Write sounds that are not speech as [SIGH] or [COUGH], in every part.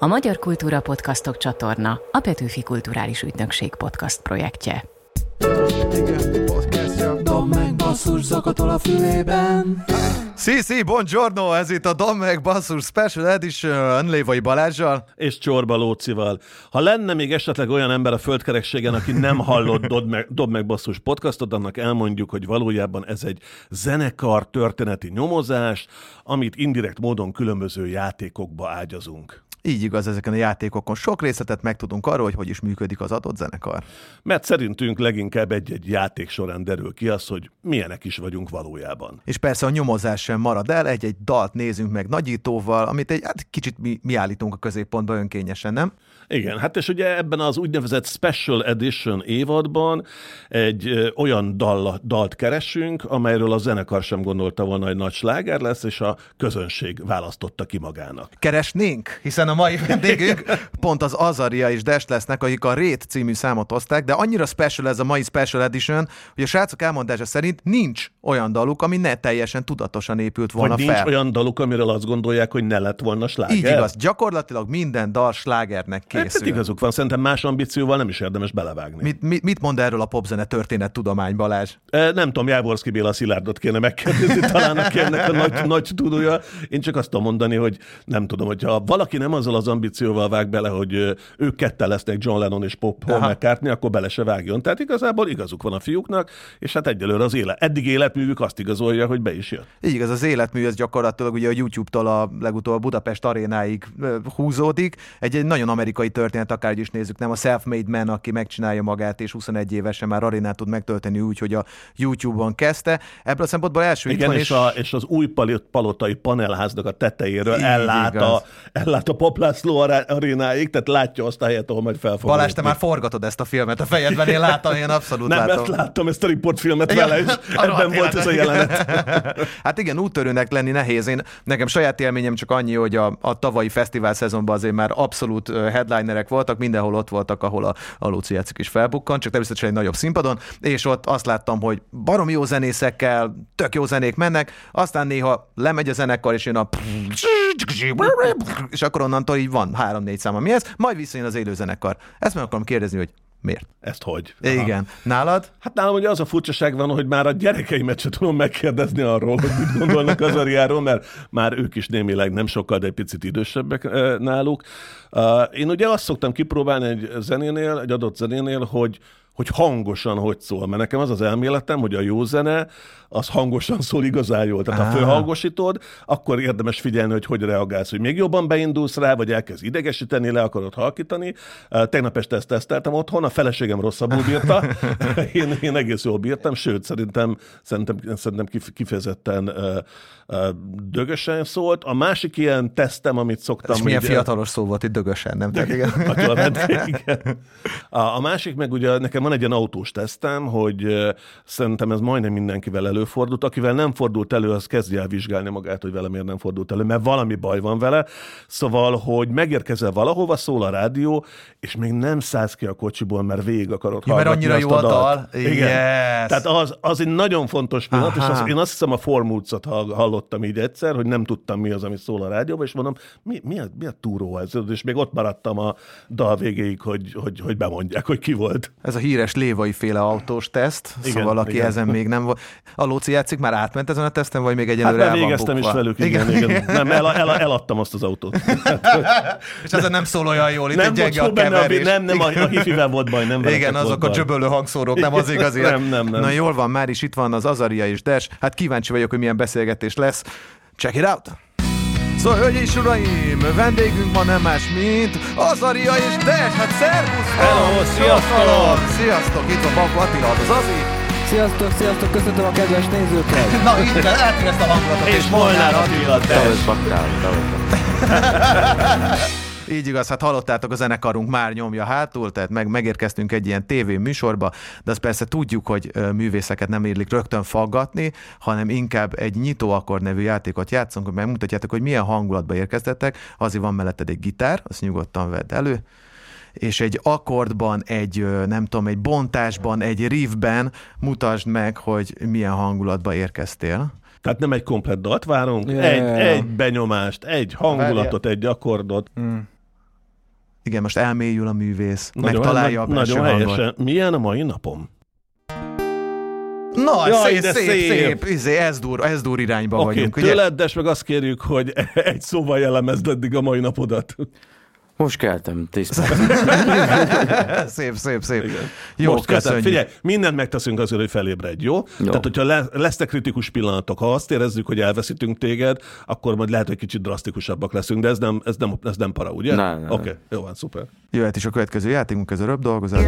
A Magyar Kultúra Podcastok csatorna a Petőfi Kulturális Ügynökség podcast projektje. Dob meg basszus zakatol a fülében. Sí, sí, buongiorno, ez itt a Dom meg Basszus Special Edition Lévai Balázsjal. és Csorba Lócival. Ha lenne még esetleg olyan ember a földkerekségen, aki nem hallott Dob meg, Dob meg basszus podcastot, annak elmondjuk, hogy valójában ez egy zenekar történeti nyomozás, amit indirekt módon különböző játékokba ágyazunk. Így igaz, ezeken a játékokon sok részletet megtudunk arról, hogy hogy is működik az adott zenekar. Mert szerintünk leginkább egy-egy játék során derül ki az, hogy milyenek is vagyunk valójában. És persze a nyomozás sem marad el, egy-egy dalt nézünk meg nagyítóval, amit egy hát kicsit mi, mi állítunk a középpontba önkényesen, nem? Igen, hát és ugye ebben az úgynevezett Special Edition évadban egy olyan dal, dalt keresünk, amelyről a zenekar sem gondolta volna, hogy nagy sláger lesz, és a közönség választotta ki magának. Keresnénk, hiszen a mai vendégünk pont az Azaria és Des lesznek, akik a Rét című számot hozták, de annyira special ez a mai Special Edition, hogy a srácok elmondása szerint nincs olyan daluk, ami ne teljesen tudatosan épült volna nincs fel. olyan daluk, amiről azt gondolják, hogy ne lett volna sláger. Így igaz, gyakorlatilag minden dal slágernek Hát, készül. igazuk van, szerintem más ambícióval nem is érdemes belevágni. Mit, mit, mit mond erről a popzene történet tudomány, Balázs? E, Nem tudom, Jávorszki Béla Szilárdot kéne megkérdezni, talán aki ennek a nagy, nagy tudója. Én csak azt tudom mondani, hogy nem tudom, hogyha valaki nem azzal az ambícióval vág bele, hogy ők ketten lesznek John Lennon és Pop Paul. McCartney, akkor bele se vágjon. Tehát igazából igazuk van a fiúknak, és hát egyelőre az élet, eddig életművük azt igazolja, hogy be is jött. Így igaz, az életmű ez gyakorlatilag ugye a YouTube-tól a legutóbb Budapest arénáig húzódik. Egy, egy nagyon amerikai történet, akárhogy is nézzük, nem a self-made man, aki megcsinálja magát, és 21 évesen már arénát tud megtölteni úgy, hogy a YouTube-on kezdte. Ebből a szempontból első Igen, és, is... a, és az új palotai panelháznak a tetejéről Így ellát igaz. a, ellát a Poplászló ará- arénáig, tehát látja azt a helyet, ahol majd fel fog Balázs, te már forgatod ezt a filmet a fejedben, én láttam, én abszolút Nem, látom. ezt láttam, ezt a riportfilmet vele, és [LAUGHS] ebben volt ez a jelenet. [LAUGHS] hát igen, úttörőnek lenni nehéz. Én, nekem saját élményem csak annyi, hogy a, a tavalyi fesztivál szezonban azért már abszolút headlinerek voltak, mindenhol ott voltak, ahol a, a Luci Jácik is felbukkant, csak természetesen egy nagyobb színpadon, és ott azt láttam, hogy barom jó zenészekkel, tök jó zenék mennek, aztán néha lemegy a zenekar, és jön a és [LAUGHS] akkor onnantól így van három-négy szám, ami ez, majd visszajön az élő zenekar. Ezt meg akarom kérdezni, hogy miért? Ezt hogy? Aha. Igen. Nálad? Hát nálam ugye az a furcsaság van, hogy már a gyerekeimet sem tudom megkérdezni arról, hogy mit gondolnak az Ariáról, mert már ők is némileg nem sokkal, de egy picit idősebbek náluk. Én ugye azt szoktam kipróbálni egy zenénél, egy adott zenénél, hogy hogy hangosan hogy szól. Mert nekem az az elméletem, hogy a jó zene, az hangosan szól igazán jól. Tehát ha Á. fölhangosítod, akkor érdemes figyelni, hogy hogy reagálsz, hogy még jobban beindulsz rá, vagy elkezd idegesíteni, le akarod halkítani. Tegnap este ezt teszteltem otthon, a feleségem rosszabbul bírta, [LAUGHS] én, én egész jól bírtam, sőt, szerintem, szerintem, szerintem kif- kifejezetten dögösen szólt. A másik ilyen tesztem, amit szoktam... És milyen így- fiatalos szó volt itt dögösen, nem? Tehát igen. Atya ment, igen. A, a másik meg ugye nekem van egy ilyen autós tesztem, hogy szerintem ez majdnem mindenkivel előfordult. Akivel nem fordult elő, az kezdje el vizsgálni magát, hogy vele miért nem fordult elő, mert valami baj van vele. Szóval, hogy megérkezel valahova, szól a rádió, és még nem szállsz ki a kocsiból, mert végig akarod Ja, mert annyira jó a dalt. dal. Igen. Yes. Tehát az, az egy nagyon fontos pillanat, és Aha. az, én azt hiszem a Formúcot hallottam így egyszer, hogy nem tudtam mi az, ami szól a rádióban, és mondom, mi, mi, a, mi a túró ez? És még ott maradtam a dal végéig, hogy, hogy, hogy bemondják, hogy ki volt. Ez a híres lévai féle autós teszt, igen, szóval aki igen. ezen még nem volt. A Lóci játszik már átment ezen a teszten, vagy még Hát egyelőre már el végeztem is velük, igen, igen. igen. Nem, el, el, eladtam azt az autót. [LAUGHS] És ezen nem szól olyan jól, itt nem egy gyenge a benne, a, keverés. nem, nem, a, a hifivel volt baj, nem Igen, azok a csöbölő hangszórók, nem az igazi. Nem, nem, nem. Na jól van, már is itt van az Azaria és Des. Hát kíváncsi vagyok, hogy milyen beszélgetés lesz. Check it out! Szóval, hölgyeim és uraim, vendégünk ma nem más, mint Azaria és Des. Hát szervusz! Hello, sziasztok! Sziasztok! Itt van Banko Attila, az Azi. Sziasztok, sziasztok, köszöntöm a kedves nézőket! [LAUGHS] Na, itt kell, ezt a hangulatot. És Molnár Attila, te! [LAUGHS] Így igaz, hát hallottátok, a zenekarunk már nyomja hátul, tehát meg, megérkeztünk egy ilyen tévé műsorba, de azt persze tudjuk, hogy művészeket nem érlik rögtön faggatni, hanem inkább egy nyitóakkord nevű játékot játszunk, hogy megmutatjátok, hogy milyen hangulatba érkeztetek. Azért van melletted egy gitár, azt nyugodtan vedd elő, és egy akkordban, egy nem tudom, egy bontásban, egy riffben mutasd meg, hogy milyen hangulatba érkeztél. Tehát nem egy komplett dalt várunk, Ja, egy, egy benyomást, egy hangulatot, egy akkordot. Igen, most elmélyül a művész, Nagyon, megtalálja a belső Nagyon hangot. helyesen. Milyen a mai napom? Na, Jaj, szép, de szép, szép. szép, izé, ez dur, ez dur irányba Oké, vagyunk, okay, ugye? tőled, meg azt kérjük, hogy [LAUGHS] egy szóval jellemezd eddig a mai napodat. Most keltem, tíz [LAUGHS] szép, szép, szép. Igen. Jó, Most köszönjük. Figyelj, mindent megteszünk azért, hogy felébredj, jó? jó. Tehát, hogyha le, lesznek kritikus pillanatok, ha azt érezzük, hogy elveszítünk téged, akkor majd lehet, hogy kicsit drasztikusabbak leszünk, de ez nem, ez nem, ez nem para, ugye? Oké, okay, jó van, szuper. Jöhet is a következő játékunk, ez a röbb dolgozat.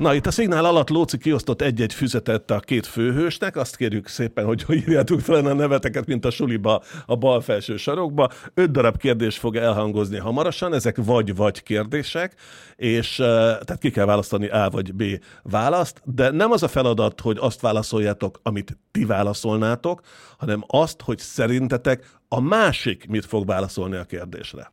Na, itt a szignál alatt Lóci kiosztott egy-egy füzetet a két főhősnek, azt kérjük szépen, hogy írjátok fel a neveteket, mint a suliba a bal felső sarokba. Öt darab kérdés fog elhangozni hamarosan, ezek vagy-vagy kérdések, és eh, tehát ki kell választani A vagy B választ, de nem az a feladat, hogy azt válaszoljátok, amit ti válaszolnátok, hanem azt, hogy szerintetek a másik mit fog válaszolni a kérdésre.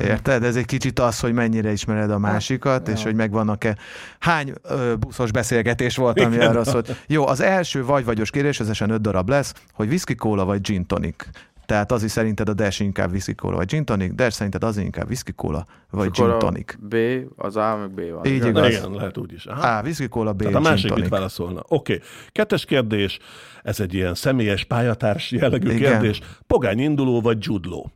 Érted? Ez egy kicsit az, hogy mennyire ismered a másikat, és hogy megvannak-e. Hány ö, buszos beszélgetés volt, ami Igen. arra szólt. Jó, az első vagy-vagyos kérdés, ezesen öt darab lesz, hogy whisky cola vagy gin tonic. Tehát az is szerinted a Dash inkább whisky cola vagy gin tonic, Dash szerinted az inkább whisky cola vagy gin tonic. B, az A, meg B van. Így igaz? igaz. Igen, lehet úgy is. Aha. A, whisky cola, B, Tehát a gin másik mit válaszolna. Oké. Okay. Kettes kérdés, ez egy ilyen személyes pályatárs jellegű Igen. kérdés. Pogány induló vagy judló?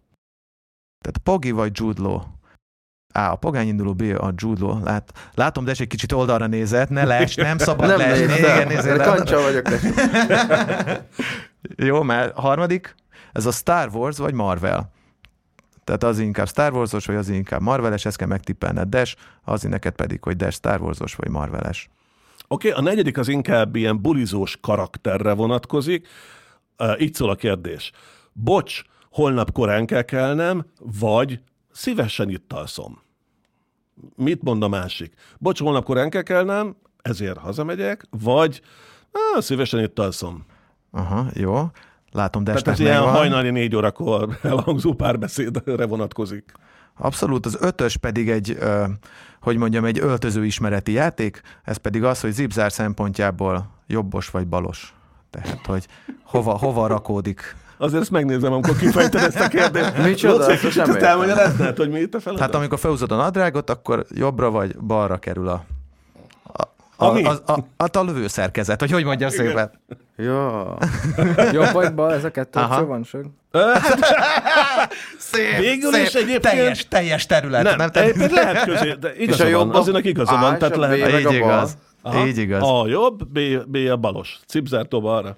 Tehát Pogi vagy Jude Law? A. A pogány induló, B. A Jude. Lát, látom, de egy kicsit oldalra nézett, ne les, nem szabad Nem leesni. néztem, Igen, de le. kancsa vagyok. [LAUGHS] Jó, mert harmadik, ez a Star Wars vagy Marvel. Tehát az inkább Star Wars-os, vagy az inkább Marveles, ezt kell megtippelned, Dash, az neked pedig, hogy Dash Star Wars-os, vagy Marveles. Oké, okay, a negyedik az inkább ilyen bulizós karakterre vonatkozik. Uh, így szól a kérdés. Bocs, holnap korán kell kelnem, vagy szívesen itt alszom. Mit mond a másik? Bocs, holnap korán kell kelnem, ezért hazamegyek, vagy ah, szívesen itt alszom. Aha, jó. Látom, Tehát Dashnek ez ilyen megvan. hajnali négy órakor [LAUGHS] elhangzó párbeszédre vonatkozik. Abszolút, az ötös pedig egy, hogy mondjam, egy öltöző ismereti játék, ez pedig az, hogy zipzár szempontjából jobbos vagy balos. Tehát, hogy hova, hova rakódik. Azért ezt megnézem, amikor kifejted ezt a kérdést. [LAUGHS] Micsoda? Laci, Ezt ezt elmagyaráznád, hogy mi itt a feladat? Tehát amikor felhúzod a nadrágot, akkor jobbra vagy balra kerül a, a, a, Ami? a, a, a, a lövőszerkezet, vagy hogy mondjam szépen. Ja. [LAUGHS] Jobb vagy bal, ez a kettő Aha. opció van, sok? Szép, [LAUGHS] Végül szép, is egyébként- teljes, teljes terület. nem, nem, nem egyébként lehet közé, de igaza a van, jobb a- azért igaza A van, és tehát a lehet. Így a bal. igaz. Aha. Így igaz. A jobb, B, B a balos. Cipzártó balra.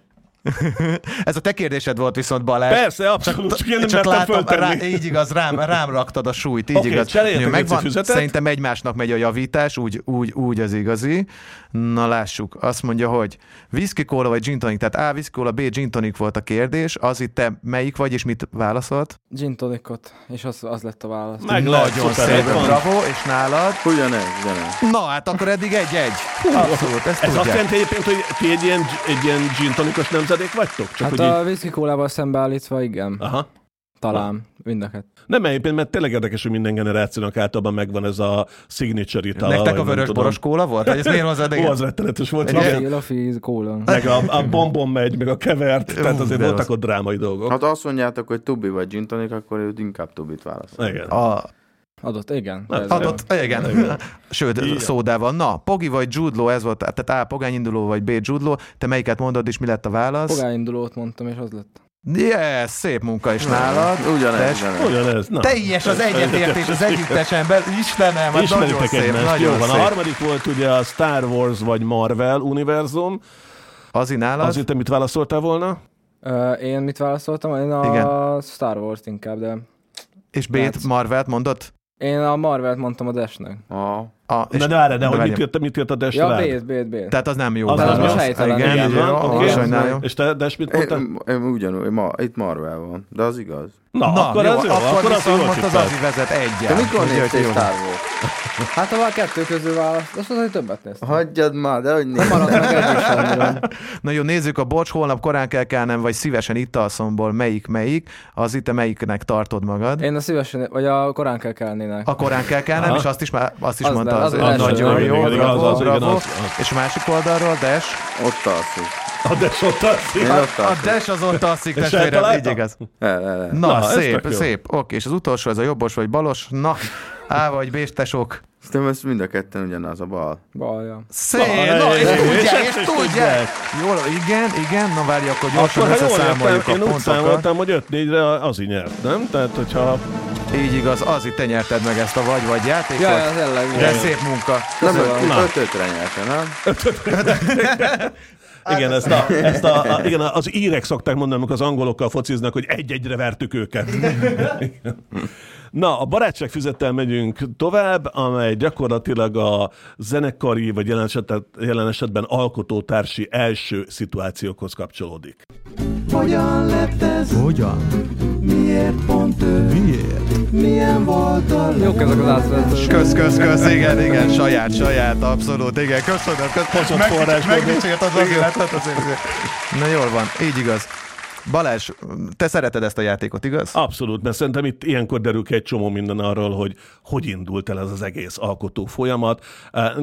[LAUGHS] Ez a te kérdésed volt viszont Balázs. Persze, abszolút, csak én nem Csak látom, rá, így igaz, rám, rám raktad a súlyt, így Oké, igaz. Jó, megvan, szerintem egymásnak megy a javítás, úgy, úgy, úgy az igazi. Na lássuk, azt mondja, hogy whisky cola vagy gin tonic, tehát A whisky cola, B gin tonic volt a kérdés, az itt te melyik vagy, és mit válaszolt? Gin tonicot, és az, az lett a válasz. Meg Nagyon szép, bravo, és nálad? Ugyanez, ugyanez. Na, hát akkor eddig egy-egy. Abszolút, ezt Ez azt tudják. jelenti egyébként, hogy ti egy ilyen, egy ilyen gin tonikos nemzedék vagytok? Csak Hát hogy a így... whisky kólával szembeállítva, igen. Aha. Talán, mind a kettő. Nem, egyébként, mert tényleg érdekes, hogy minden generációnak általában megvan ez a signature itala. Nektek vagy a vörös boros kóla volt? Vagy ez miért hozzád? [LAUGHS] Ó, az rettenetes volt. Egy- igen. Lafi, kóla. Meg a, a bombon megy, meg a kevert, tehát azért voltak ott drámai dolgok. Hát azt mondjátok, hogy tubi vagy gin tonic, akkor ő inkább tubit válaszol. Igen. A, Adott, igen. Ez- Adott, igen. Igen. Sőt, Igen. szódával. Na, Pogi vagy Judlo, ez volt, tehát A, pogányinduló vagy B, Judlo. Te melyiket mondod, és mi lett a válasz? Pogányindulót mondtam, és az lett. Yes, szép munka is nálad. Ugyanez, Tess. ugyanez. Na. Teljes az egyetértés az együttesemben. Istenem, hát nagyon szép, egymást, jó nagyon van. A harmadik volt ugye a Star Wars vagy Marvel univerzum. Azi nálad? Azért te mit válaszoltál volna? Ö, én mit válaszoltam? Én a Igen. Star Wars-t inkább, de És B-t. Marvelt mondott? Én a Marvelt mondtam a Dashnek. A, és Na de várj, de hogy mit jött, mit jött a Dash Ja? B-t, B-t, B-t. Tehát az nem jó. Az nem jó. helytelen, Igen, igen. igen, Van, oké. sajnálom. És te Dash mit mondtál? én, én ugyanúgy, ma, itt Marvel van, de az igaz. Na, Na, akkor jó, az jó, akkor, akkor az most az. Azi vezet Te egyel. mikor néztél. Star Wars? Hát ha a kettő közül választ, azt mondod, hogy többet néztem. Hagyjad már, de hogy Nem nézd. maradt meg sem. Na jó, nézzük a bocs, holnap korán kell kelnem, vagy szívesen itt alszomból melyik melyik, az itt te melyiknek tartod magad. Én a szívesen, vagy a korán kell kelnének. A korán kell kelnem, és azt is, már, azt is Az az, az az nagyon jó, igen, bravo, az, az, igen, bravo. az, az. És a másik oldalról, Des, Ott alszik. A Des ott alszik. Én ott A alszom. Des az ott alszik, És testvérem, így igaz. El, el, el. Na, Na, szép, szép. Oké, és az utolsó, ez a jobbos vagy balos. Na, A vagy B tesók. Szerintem ez mind a ketten ugyanaz a bal. Balja. Szép, Na, és- tudják, és tudják. Jól, igen, igen, na várj, akkor gyorsan Akkor, ha jól összeszámoljuk értem, a én úgy számoltam, hogy 5-4-re az nyert, nem? Tehát, hogyha Így igaz, az itt te nyerted meg ezt a vagy-vagy játékot. Ja, tényleg. De szép munka. Nem, Köszönöm. öt, öt ötre nyerte, nem? Igen, ezt, a, ezt a, a, igen, az írek szokták mondani, amikor az angolokkal fociznak, hogy egy-egyre vertük őket. [LAUGHS] Na, a barátságfüzettel megyünk tovább, amely gyakorlatilag a zenekari, vagy jelen, esetet, jelen esetben alkotótársi első szituációkhoz kapcsolódik. Hogyan lett ez? Hogyan? Miért pont ő? Miért? Milyen volt a Jók ezek az átvezetők. Kösz, kösz, kösz, igen, igen, saját, saját, abszolút, igen, köszönöm, köszönöm. Meg-. Megdicsért az az életet, azért. Na jól van, így igaz. Balázs, te szereted ezt a játékot, igaz? Abszolút, mert szerintem itt ilyenkor derül ki egy csomó minden arról, hogy hogy indult el ez az egész alkotó folyamat.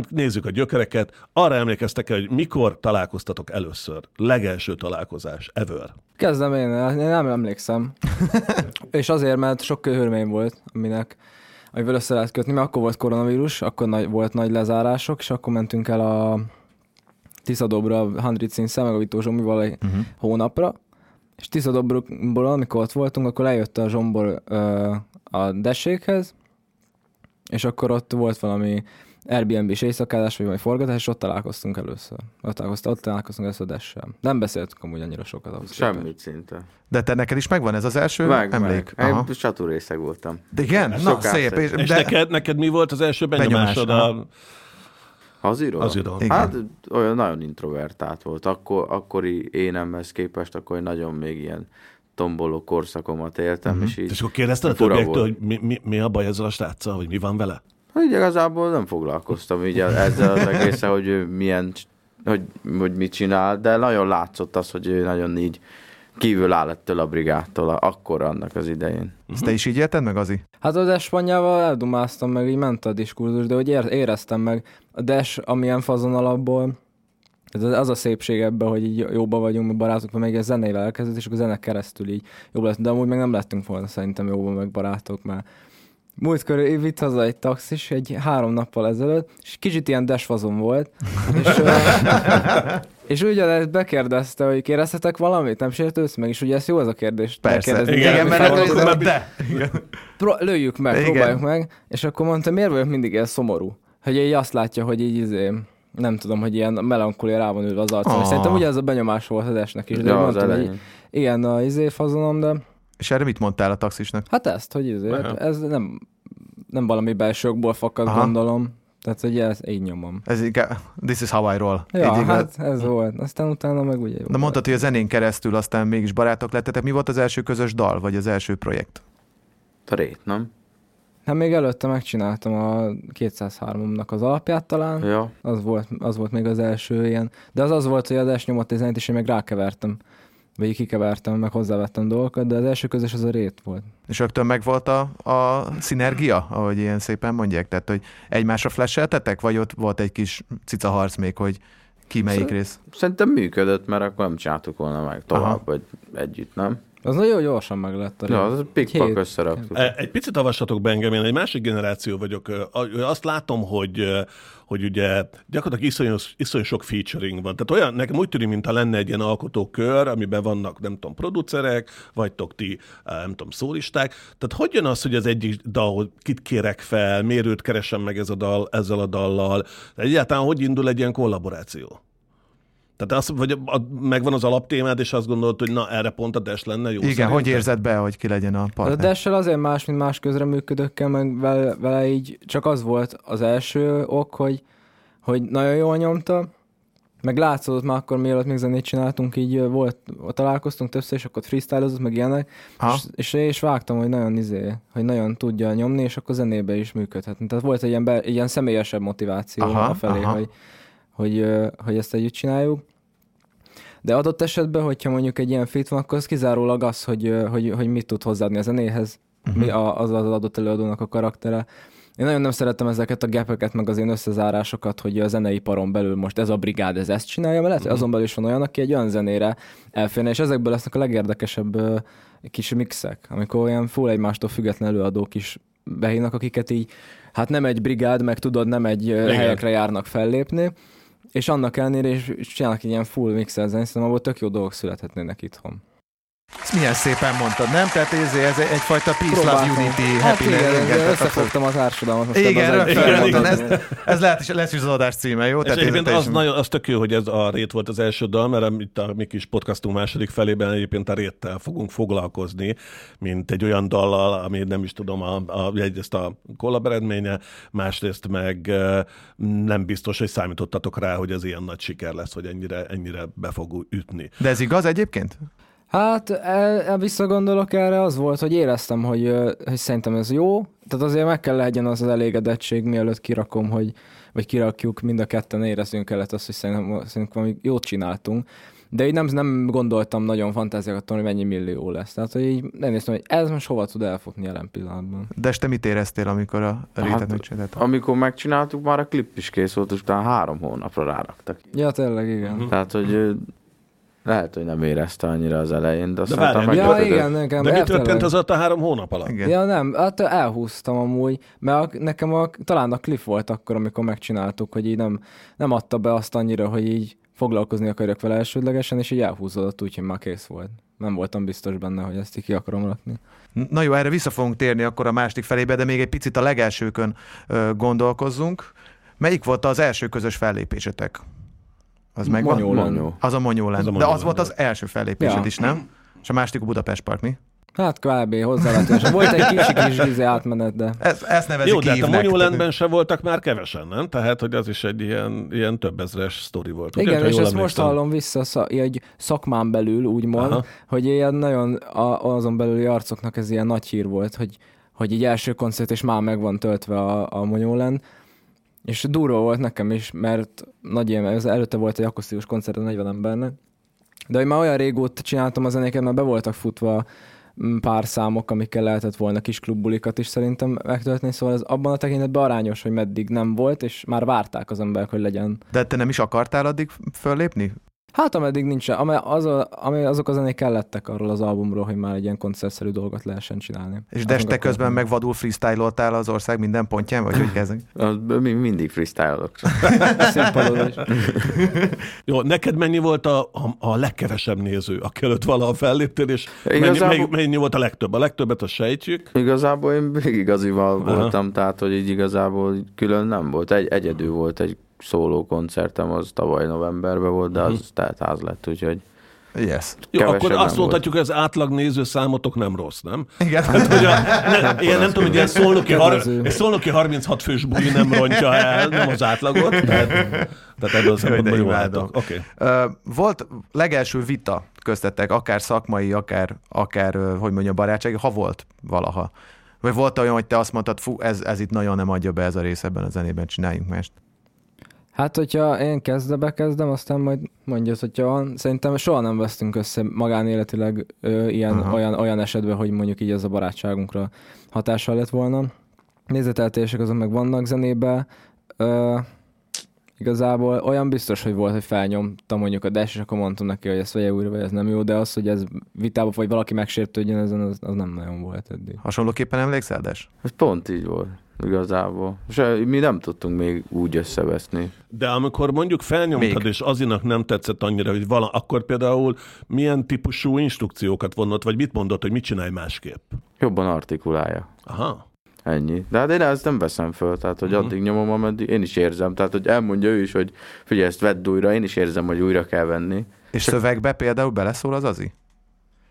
Nézzük a gyökereket. Arra emlékeztek el, hogy mikor találkoztatok először? Legelső találkozás, ever. Kezdem én, én nem emlékszem. [LAUGHS] és azért, mert sok körülmény volt, aminek amivel össze lehet kötni, mert akkor volt koronavírus, akkor nagy, volt nagy lezárások, és akkor mentünk el a Tiszadobra, színszel, meg a Vitó Zsombival egy uh-huh. hónapra, és Tiszadobról, amikor ott voltunk, akkor lejött a Zsombor ö, a Dességhez, és akkor ott volt valami Airbnb-s éjszakázás, vagy valami forgatás, és ott találkoztunk először. Ott találkoztunk, ott találkoztunk először Dessel. Nem beszéltünk amúgy annyira sokat ahhoz. képest. Semmit szinte. De te neked is megvan ez az első Meg, emlék? meg. Aha. Én csatúrészeg voltam. Igen? Na, Sokáig szép. És, És de, neked, neked mi volt az első benyomásod? Benyomás, a, Haziról? Haziról. Igen. Hát olyan nagyon introvertált volt. Akkor, akkori énemhez képest, akkor nagyon még ilyen tomboló korszakomat éltem, Mhm. uh-huh. és így és akkor kérdezted a többiektől, volt. hogy mi, mi, mi a baj ezzel a sráccal, vagy mi van vele? Hát igazából nem foglalkoztam így ezzel az egészen, hogy ő milyen, hogy, hogy mit csinál, de nagyon látszott az, hogy ő nagyon így kívül áll ettől a brigádtól, akkor annak az idején. ezt te is így élted meg, Azi? Hát a Despanyával eldumáztam meg, így ment a diskurzus, de hogy ér- éreztem meg a Des, amilyen fazon alapból, ez az a szépség ebben, hogy így jóba vagyunk, mi barátok, mert még egy zenével elkezdett, és akkor zene keresztül így jobb lett, de amúgy meg nem lettünk volna szerintem jóba meg barátok, mert Múltkor vitt haza egy taxis, egy három nappal ezelőtt, és kicsit ilyen desfazon volt, és, [LAUGHS] és ugyanezt bekérdezte, hogy kérdezhetek valamit, nem sértődsz meg, és ugye ez jó ez a kérdés. Persze. Igen, Igen, mert fel- akkor ez de. Pro- lőjük meg, Igen. Próbáljuk meg. És akkor mondta, miért vagyok mindig ilyen szomorú? Hogy így azt látja, hogy így izé, nem tudom, hogy ilyen melankolia rá van ülve az arcon. Ah. És szerintem ugye ez a benyomás volt az esnek is. De Ja, az mondtam, hogy igen, a izé fazonom, de És erre mit mondtál a taxisnak? hát ezt, hogy Aha. hát ez nem, nem valami belsőkból fakad, Aha. gondolom. Tehát, hogy ez így nyomom. Ez inkább, this is how I roll. Ja, Így igaz? hát ez volt. Aztán utána meg ugye jó. De mondtad, hogy a zenén keresztül aztán mégis barátok lettetek. Mi volt az első közös dal, vagy az első projekt? A rét, nem? Hát még előtte megcsináltam a 203-nak az alapját talán. Ja. Az volt, az volt még az első ilyen. De az az volt, hogy az S nyomott egy zenét, és én meg rákevertem. Vagy így kikevertem, meg hozzávettem dolgokat, de az első közös az a rét volt. És rögtön megvolt a, a szinergia, ahogy ilyen szépen mondják? Tehát, hogy egymásra flasheltetek, vagy ott volt egy kis cica harc még, hogy ki melyik rész? Szerintem működött, mert akkor nem csináltuk volna meg tovább, Aha. vagy együtt, nem? Az nagyon gyorsan meg lett. Ja, az pikpak összeraktuk. E, Egy picit avassatok be engem, én egy másik generáció vagyok. Azt látom, hogy, hogy ugye gyakorlatilag iszonyú, iszonyú sok featuring van. Tehát olyan, nekem úgy tűnik, mintha lenne egy ilyen alkotókör, amiben vannak, nem tudom, producerek, vagytok ti, nem tudom, szólisták. Tehát hogy jön az, hogy az egyik dal, kit kérek fel, miért őt keresem meg ez a dal, ezzel a dallal? Egyáltalán hogy indul egy ilyen kollaboráció? Tehát az, vagy a, a, megvan az alaptémád, és azt gondolod, hogy na, erre pont a Dash lenne jó. Igen, szerintem? hogy érzed be, hogy ki legyen a A partner? Dessel azért más, mint más közreműködőkkel, meg vele, vele így csak az volt az első ok, hogy, hogy nagyon jól nyomta, meg látszódott már akkor, mielőtt még zenét csináltunk, így volt, találkoztunk többször, és akkor freestylozott, meg ilyenek, és, és, és, vágtam, hogy nagyon izé, hogy nagyon tudja nyomni, és akkor zenébe is működhetne. Tehát volt egy ilyen, be, egy ilyen személyesebb motiváció Aha, a felé, aha. hogy, hogy, hogy ezt együtt csináljuk. De adott esetben, hogyha mondjuk egy ilyen fit van, akkor az kizárólag az, hogy, hogy, hogy mit tud hozzáadni a zenéhez, uh-huh. mi a, az az adott előadónak a karaktere. Én nagyon nem szerettem ezeket a gepeket, meg az én összezárásokat, hogy a zeneiparon belül most ez a brigád ez ezt csinálja, mert lehet, hogy azon belül is van olyan, aki egy olyan zenére elférne, és ezekből lesznek a legérdekesebb kis mixek, amikor olyan full egymástól független előadók is behívnak, akiket így, hát nem egy brigád, meg tudod, nem egy Igen. helyekre járnak fellépni, és annak ellenére is csinálnak egy ilyen full mixel zenét, szerintem abból tök jó dolgok születhetnének itthon. Ezt milyen szépen mondtad, nem? Tehát ez, ez egyfajta peace, love, Próbáltam. unity, Hát igen, happiness. igen, tehát összefogtam a társadalmat. Most Igen, az rögtön mondtad, igen. ez, ez lehet is, lesz is az adás címe, jó? És egyébként az, is- nagyon, az tök jó, hogy ez a rét volt az első dal, mert itt a mi kis podcastunk második felében egyébként a réttel fogunk foglalkozni, mint egy olyan dallal, ami nem is tudom, a, a, egyrészt a kollab eredménye, másrészt meg nem biztos, hogy számítottatok rá, hogy ez ilyen nagy siker lesz, hogy ennyire, ennyire be fog ütni. De ez igaz egyébként? Hát el, visszagondolok erre, az volt, hogy éreztem, hogy, hogy szerintem ez jó, tehát azért meg kell legyen az az elégedettség, mielőtt kirakom, hogy, vagy kirakjuk, mind a ketten érezzünk kellett azt, hogy szerintem, szerintem valami jót csináltunk. De így nem, nem gondoltam nagyon fantáziákat, hogy mennyi millió lesz. Tehát, hogy így nem néztem, hogy ez most hova tud elfutni jelen pillanatban. De te mit éreztél, amikor a rétet Hát? Amikor megcsináltuk, már a klip is kész volt, és utána három hónapra ráraktak. Ja, tényleg, igen. Tehát, hogy lehet, hogy nem érezte annyira az elején, de aztán várjál, utána Ja, igen, nekem De mi történt az alatt a három hónap alatt? Igen. Ja nem, hát elhúztam amúgy, mert a, nekem a, talán a Cliff volt akkor, amikor megcsináltuk, hogy így nem, nem adta be azt annyira, hogy így foglalkozni akarok vele elsődlegesen, és így elhúzódott úgy, hogy már kész volt. Nem voltam biztos benne, hogy ezt így ki akarom rakni. Na jó, erre vissza fogunk térni akkor a másik felébe, de még egy picit a legelsőkön ö, gondolkozzunk. Melyik volt az első közös fellépésetek? Az megvan? Monyóland. Monyó. Az a a De az volt az első fellépésed Ja. is, nem? És a másik a Budapest Park, mi? Hát kb. hozzávetősen. Volt egy kicsi kis [LAUGHS] izé átmenet, de Ez, ezt nevezik Jó, de hát a hívnek. Monolentben se voltak már kevesen, nem? Tehát, hogy az is egy ilyen, ilyen több ezres sztori volt. ugye, igen, ha és ezt most hallom vissza egy szakmán belül, úgymond, Aha. hogy ilyen nagyon a, azon belüli arcoknak ez ilyen nagy hír volt, hogy, hogy így első koncert, és már meg van töltve a, a Monyólen. És durva volt nekem is, mert nagy ilyen, ez előtte volt egy akusztikus koncert a 40 embernek. De hogy már olyan régóta csináltam a zenéket, mert be voltak futva mm, pár számok, amikkel lehetett volna kis klubbulikat is szerintem megtölteni, szóval ez abban a tekintetben arányos, hogy meddig nem volt, és már várták az emberek, hogy legyen De te nem is akartál addig föllépni? Hát ameddig nincs, ami, az a, ami azok a zenék kellettek arról az albumról, hogy már egy ilyen koncertszerű dolgot lehessen csinálni. És de meg te akkor- közben meg vadul freestyle-oltál az ország minden pontján, vagy hogy kezdek? Az, [LAUGHS] mi mindig freestyle-olok. [LAUGHS] Színpadon is. [LAUGHS] Jó, neked mennyi volt a, a, a legkevesebb néző, aki előtt valaha felléptél, és mennyi, Igazából- mennyi, mennyi volt a legtöbb? A legtöbbet azt sejtjük. Igazából én végig Aha. voltam, tehát hogy így igazából külön nem volt. Egy, egyedül volt egy szóló koncertem, az tavaly novemberben volt, de az tehát ház lett, úgyhogy Yes. Jó, akkor azt volt. mondhatjuk, hogy az átlag néző számotok nem rossz, nem? Igen. Hát, hogy a, ne, [LAUGHS] ilyen nem tudom, hogy ilyen szolnoki, har, egy szolnoki 36 fős buli nem rontja el, nem az átlagot. Tehát, tehát ebből a szempontból. Oké. Ö, Volt legelső vita köztetek, akár szakmai, akár, akár hogy mondjam, barátsági, ha volt valaha. Vagy volt olyan, hogy te azt mondtad, fú, ez, ez itt nagyon nem adja be ez a rész ebben a zenében, csináljunk mást. Hát, hogyha én kezdve bekezdem, aztán majd mondja, hogyha van. Szerintem soha nem vesztünk össze magánéletileg ö, ilyen, Aha. olyan, olyan esetben, hogy mondjuk így ez a barátságunkra hatással lett volna. Nézeteltések azok meg vannak zenébe. Ö, igazából olyan biztos, hogy volt, hogy felnyomtam mondjuk a dash, és akkor mondtam neki, hogy ezt vegye újra, vagy ez nem jó, de az, hogy ez vitába, vagy valaki megsértődjön ezen, az, az nem nagyon volt eddig. Hasonlóképpen emlékszel, Des? ez pont így volt igazából. És mi nem tudtunk még úgy összeveszni. De amikor mondjuk felnyomtad, Még. és azinak nem tetszett annyira, hogy vala, akkor például milyen típusú instrukciókat vonott, vagy mit mondott, hogy mit csinálj másképp? Jobban artikulálja. Aha. Ennyi. De hát én ezt nem veszem föl, tehát hogy Mhm. addig nyomom, ameddig én is érzem. Tehát, hogy elmondja ő is, hogy figyelj, ezt vedd újra, én is érzem, hogy újra kell venni. És szövegbe például beleszól az Azi?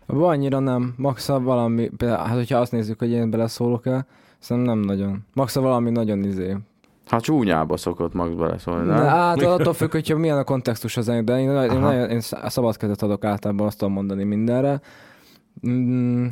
Annyira nem. Maxa valami, például, hát hogyha azt nézzük, hogy én beleszólok el, szerintem nem nagyon. Maxa valami nagyon izé. Hát csúnyába szokott Max beleszólni, De nem? hát attól függ, hogyha milyen a kontextus az de én, én, Aha. nagyon, én szabad kezet adok általában, azt tudom mondani mindenre. Mm,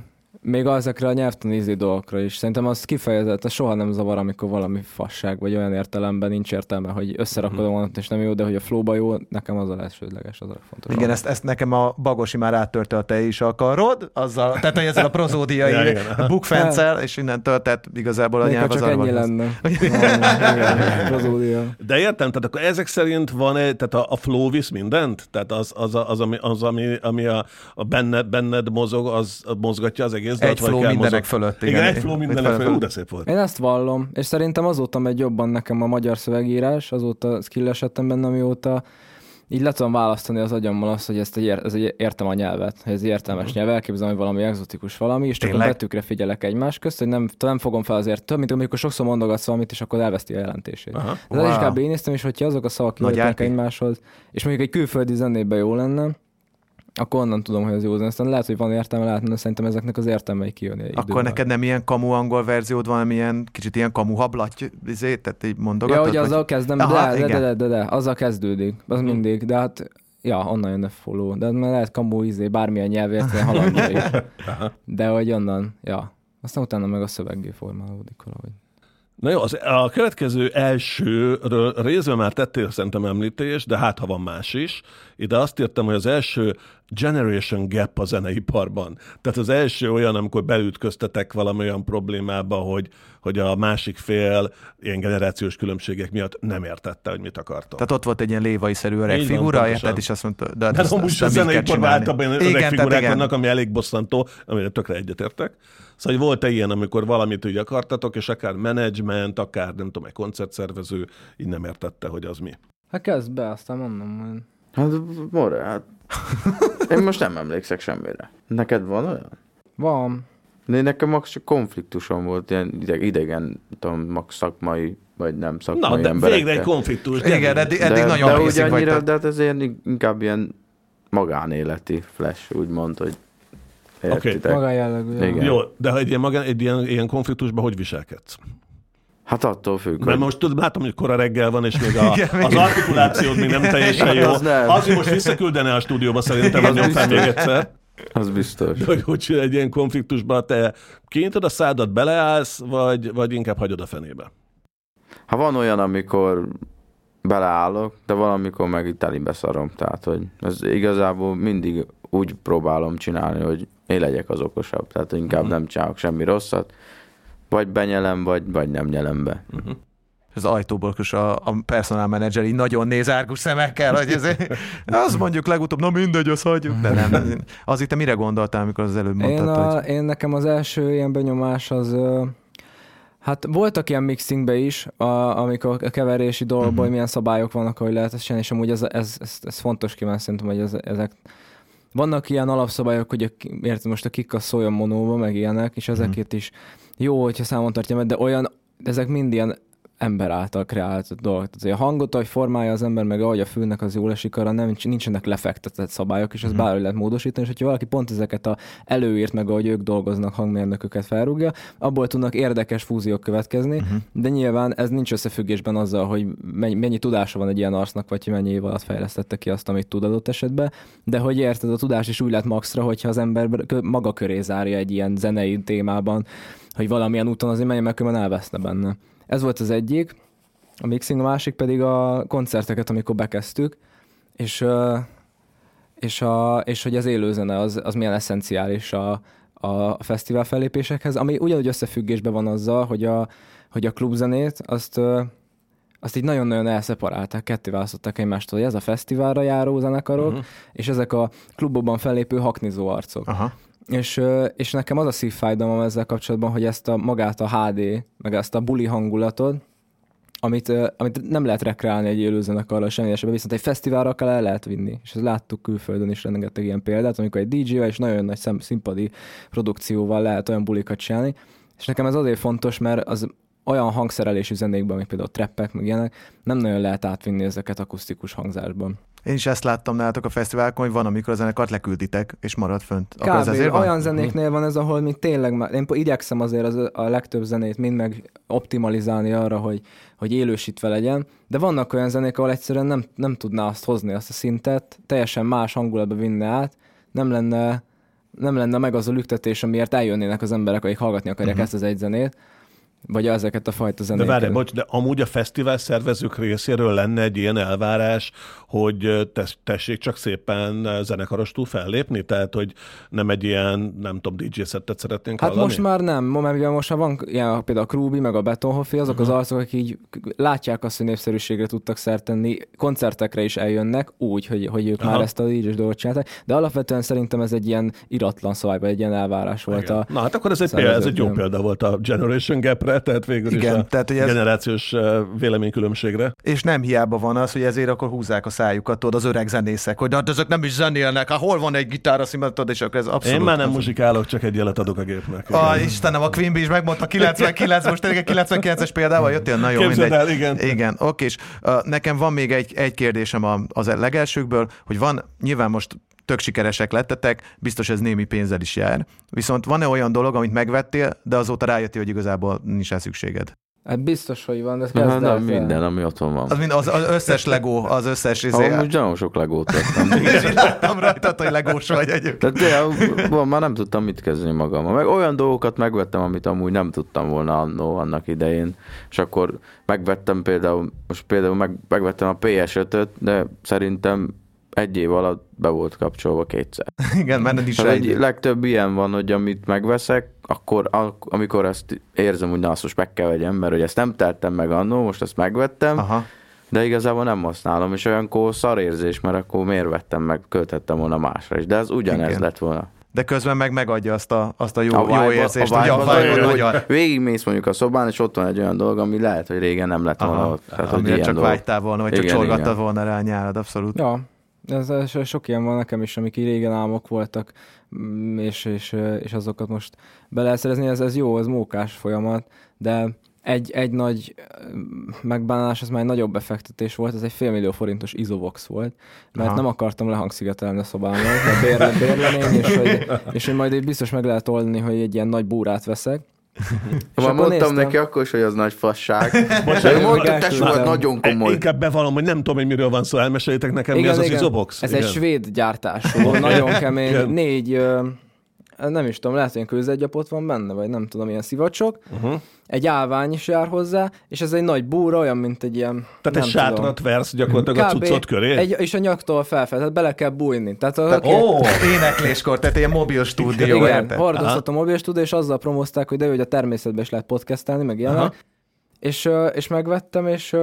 Még ezekre a nyelvtanízi dolgokra is. Szerintem az kifejezett, az soha nem zavar, amikor valami fasság, vagy olyan értelemben nincs értelme, hogy összerakod a mondatot és nem jó, de hogy a flowba jó, nekem az a elsődleges, az a fontos. Igen, ezt, ezt nekem a Bagosi már áttörte a te is akarod, azzal, tehát hogy ezzel a prozódiai [LAUGHS] Ja, igen. [LAUGHS] bukfencel, és innentől, tehát igazából a Még nyelv az csak ennyi van. lenne. [LAUGHS] Igen, prozódia. De értem, tehát akkor ezek szerint van egy, tehát a, a flow visz mindent? Tehát az, az, az, ami, az ami, ami a, a benned, benned mozog, az mozgatja az egész Egy flow mindenek fölött, Igen, igen. egy flow mindenek fölött. Ú, de szép volt. Én ezt vallom, és szerintem azóta megy jobban nekem a magyar szövegírás, azóta skillesettem benne, amióta így le tudom választani az agyammal azt, hogy ezt egy, ér- ez egy értem a nyelvet, hogy ez értelmes nyelv, elképzelem, hogy valami egzotikus valami, és csak Tényleg? a betűkre figyelek egymás közt, hogy nem, nem fogom fel azért több, mint amikor sokszor mondogatsz valamit, és akkor elveszti a jelentését. Aha. De wow. is kb. én néztem, és hogyha azok a szavak árpi. egymáshoz, és mondjuk egy külföldi zenében jó lenne, akkor onnan tudom, hogy az jó zene. Aztán lehet, hogy van értelme, lehet, de szerintem ezeknek az értelmei kijönni. Akkor neked nem ilyen kamu angol verziód van, hanem ilyen kicsit ilyen kamu hablatty, izé, tehát így mondogatod? Ja, hogy vagy- azzal kezdem, Aha, de, de, de, de, de, de, azzal kezdődik, az mindig, de hát ja, onnan jön a follow, de mert lehet kamu izé, bármilyen nyelvért, is. [LAUGHS] De hogy onnan, ja. Aztán utána meg a szöveggé formálódik valahogy. Na jó, az, a következő elsőről részben már tettél szerintem említést, de hát ha van más is. Ide azt írtam, hogy az első generation gap a zeneiparban. Tehát az első olyan, amikor beütköztetek valami olyan problémába, hogy, hogy a másik fél ilyen generációs különbségek miatt nem értette, hogy mit akartok. Tehát ott volt egy ilyen lévai-szerű öreg Így van, figura, pontosan. érted, és azt mondta, de hát de azt- amúgy azt is a zeneiparban általában Igen, öreg figurák vannak, ami elég bosszantó, amire tökre egyetértek. Szóval hogy volt-e ilyen, amikor valamit úgy akartatok, és akár menedzsment, akár nem tudom, egy koncertszervező így nem értette, hogy az mi. Hát kezd be, aztán mondom majd. Hát, more, hát... Én most nem emlékszek semmire. Neked van olyan? Van. De nekem max csak konfliktusom volt, ilyen ideg, idegen, nem tudom, max szakmai, vagy nem szakmai Na, de emberekkel. végre egy konfliktus. Igen, gyere. eddig, eddig de, nagyon de úgy vagy. annyira, tehát- de hát ez ilyen, inkább ilyen magánéleti flash, úgymond, hogy értitek. Maga jellegű. ja. Igen. Jó, de ha egy ilyen, magán, egy ilyen, ilyen konfliktusban hogy viselkedsz? Hát attól függ, Mert hogy... most tudod, látom, hogy kora reggel van, és még a, Igen, az artikulációd még nem teljesen jó. Az nem. Azért most visszaküldene a stúdióba szerintem, hogy Az nyom fel még egyszer. Az biztos. De hogy, hogy egy ilyen konfliktusban te kinyitod a szádat, beleállsz, vagy, vagy inkább hagyod a fenébe? Ha van olyan, amikor beleállok, de valamikor meg itt elébe szarom. Tehát, hogy ez igazából mindig úgy próbálom csinálni, hogy én legyek az okosabb. Tehát inkább nem csinálok semmi rosszat. Vagy benyelem, vagy, vagy nem nyelem be. az ajtóból kus a, a personal manager így nagyon néz árgus szemekkel, hogy ez, az mondjuk legutóbb, na mindegy, azt hagyjuk. De nem, az itt te mire gondoltál, amikor az előbb Én, mondtad, a, hogy én nekem az első ilyen benyomás az... Hát voltak ilyen mixingbe is, a, amikor a keverési dolgokból, uh-huh. milyen szabályok vannak, hogy lehet ezt csinálni, és amúgy ez, ez, ez, ez fontos kíván szerintem, hogy ez, ezek vannak ilyen alapszabályok, hogy a, érted, most a kik az szóljon monóba, meg ilyenek, és Mhm. ezeket is jó, hogyha számon tartja meg, de olyan, ezek mind ilyen ember által kreált dolgok. Tehát, a hangot, ahogy formálja az ember, meg ahogy a fülnek az jól esik, arra nem, nincsenek lefektetett szabályok, és ez Mhm. bárhogy lehet módosítani, és hogyha valaki pont ezeket a előírt, meg ahogy ők dolgoznak, hangmérnököket felrúgja, abból tudnak érdekes fúziók következni, Mhm. de nyilván ez nincs összefüggésben azzal, hogy mennyi, mennyi tudása van egy ilyen arcnak, vagy hogy mennyi év alatt fejlesztette ki azt, amit tud adott esetben, de hogy érted, a tudás is úgy lett maxra, hogyha az ember maga köré zárja egy ilyen zenei témában, hogy valamilyen úton azért menjen, mert különben elveszne benne. Ez volt az egyik, a mixing, a másik pedig a koncerteket, amikor bekezdtük, és, és, a, és hogy az élőzene az, az milyen eszenciális a, a fesztivál fellépésekhez, ami ugyanúgy összefüggésben van azzal, hogy a, hogy a klubzenét azt, azt így nagyon-nagyon elszeparálták, ketté választották egymástól, hogy ez a fesztiválra járó zenekarok, uh-huh. és ezek a klubokban fellépő haknizó arcok. aha. És, és nekem az a szívfájdalmam ezzel kapcsolatban, hogy ezt a magát a HD, meg ezt a buli hangulatot, amit, amit nem lehet rekreálni egy élőzenekarral semmi esetben, viszont egy fesztiválra kell el lehet vinni. És ezt láttuk külföldön is rengeteg ilyen példát, amikor egy DJ-vel és nagyon nagy színpadi produkcióval lehet olyan bulikat csinálni. És nekem ez azért fontos, mert az olyan hangszerelésű zenékben, amik például treppek, meg ilyenek, nem nagyon lehet átvinni ezeket akusztikus hangzásban. Én is ezt láttam nálatok a fesztiválkon, hogy van, amikor a zenekart lekülditek, és marad fönt. Akkor Kb. ez azért van? olyan zenéknél van ez, ahol mi tényleg, már, én igyekszem azért az, a legtöbb zenét mind meg optimalizálni arra, hogy, hogy élősítve legyen, de vannak olyan zenék, ahol egyszerűen nem, nem tudná azt hozni, azt a szintet, teljesen más hangulatba vinne át, nem lenne nem lenne meg az a lüktetés, amiért eljönnének az emberek, akik hallgatni akarják Mhm. uh-huh. ezt az egy zenét, vagy ezeket a fajta De zenéket. várj, bocs, de amúgy a fesztivál szervezők részéről lenne egy ilyen elvárás, hogy tessék csak szépen zenekarostul fellépni? Tehát, hogy nem egy ilyen, nem tudom, DJ szettet szeretnénk Hát hallani? most már nem, mert ugye most már van ilyen, például a Krúbi, meg a Betonhoffi, azok uh-huh. az arcok, akik így látják azt, hogy népszerűségre tudtak szert tenni, koncertekre is eljönnek, úgy, hogy, hogy ők Aha. már ezt a DJ-s dolgot csinálták, de alapvetően szerintem ez egy ilyen iratlan szabály, egy ilyen elvárás volt Igen. a... Na hát akkor ez egy, példa, ez egy jó példa volt a Generation Gap-re, tehát végül Igen, is a tehát, hogy ez- generációs véleménykülönbségre. És nem hiába van az, hogy ezért akkor húzzák a szájukat, tudod, az öreg zenészek, hogy hát ezek nem is zenélnek, hát hol van egy gitár, azt tudod, és akkor ez abszolút... Én már nem muzsikálok, csak egy jelet adok a gépnek. Ah, Igen. Istenem, a Queen is megmondta 99, most tényleg egy 99-es példával jöttél? Na jó, Képzeld mindegy. el, igen. Igen, oké, és uh, nekem van még egy, egy kérdésem a, az legelsőkből, hogy van, nyilván most tök sikeresek lettetek, biztos ez némi pénzzel is jár. Viszont van-e olyan dolog, amit megvettél, de azóta rájöttél, hogy igazából nincs rá szükséged? Hát biztos, hogy van, de ez kezd nem minden, ami otthon van. Az, mind, az, az összes Lego, az összes izé, Amúgy nagyon sok legót vettem. és így láttam rajtad, hogy legós vagy egyébként. Tehát de, van, már nem tudtam mit kezdeni magammal. Meg olyan dolgokat megvettem, amit amúgy nem tudtam volna annó, annak idején. És akkor megvettem például, most például meg, megvettem a PS5-öt, de szerintem egy év alatt be volt kapcsolva kétszer. [LAUGHS] Igen, nincs És rá egy, legtöbb ilyen van, hogy amit megveszek, akkor ak- amikor ezt érzem, hogy na azt most meg kell vegyem, mert hogy ezt nem tettem meg annó, most ezt megvettem, Aha. de igazából nem használom, és olyankor szarérzés, mert akkor miért vettem meg, költettem volna másra is, de ez ugyanez Igen. lett volna. De közben meg megadja azt a, azt a jó, A jó érzést, a hogy vibe a az vibe olyan, nagyon, hogy végigmész mondjuk a szobán, és ott van egy olyan dolog, ami lehet, hogy régen nem lett volna Aha, ott. Tehát, hogy amire csak dolog. vágytál volna, vagy csak Igen, csorgattad igen. volna rá a nyárad, abszolút. Ja, ez, ez sok ilyen van nekem is, amik régen álmok voltak, mm, és, és, és azokat most be lehet szerezni, ez, ez jó, ez mókás folyamat, de egy, egy nagy mm, megbánás, ez már egy nagyobb befektetés volt, ez egy félmillió forintos Isovox volt, mert Aha. nem akartam lehangszigetelni a szobámat, de bérle, bérleném, és hogy, és hogy majd biztos meg lehet oldani, hogy egy ilyen nagy búrát veszek. És Már mondtam néztem- neki akkor is, hogy az nagy fasság. [LAUGHS] Még mondta, elküldtem. tesó, hát nagyon komoly. Inkább bevallom, hogy nem tudom, hogy miről van szó, elmeséljétek nekem, mi az az izobox? Ez egy svéd gyártású, nagyon kemény, Igen. négy, ö, nem is tudom, lehet, hogy kőzetgyapot van benne, vagy nem tudom, ilyen szivacsok. Uh-huh. Egy állvány is jár hozzá, és ez egy nagy búra, olyan, mint egy ilyen... Tehát egy sátrat versz gyakorlatilag a Kb. cuccot köré? Egy, és a nyaktól felfel, tehát bele kell bújni. Tehát, a, Tehát, aki- ó, énekléskor, tehát ilyen mobil stúdió, igen, hordoztatom a mobil stúdió, és azzal promozták, hogy de jó, hogy a természetben is lehet podcastelni, meg ilyenek. És, és megvettem, és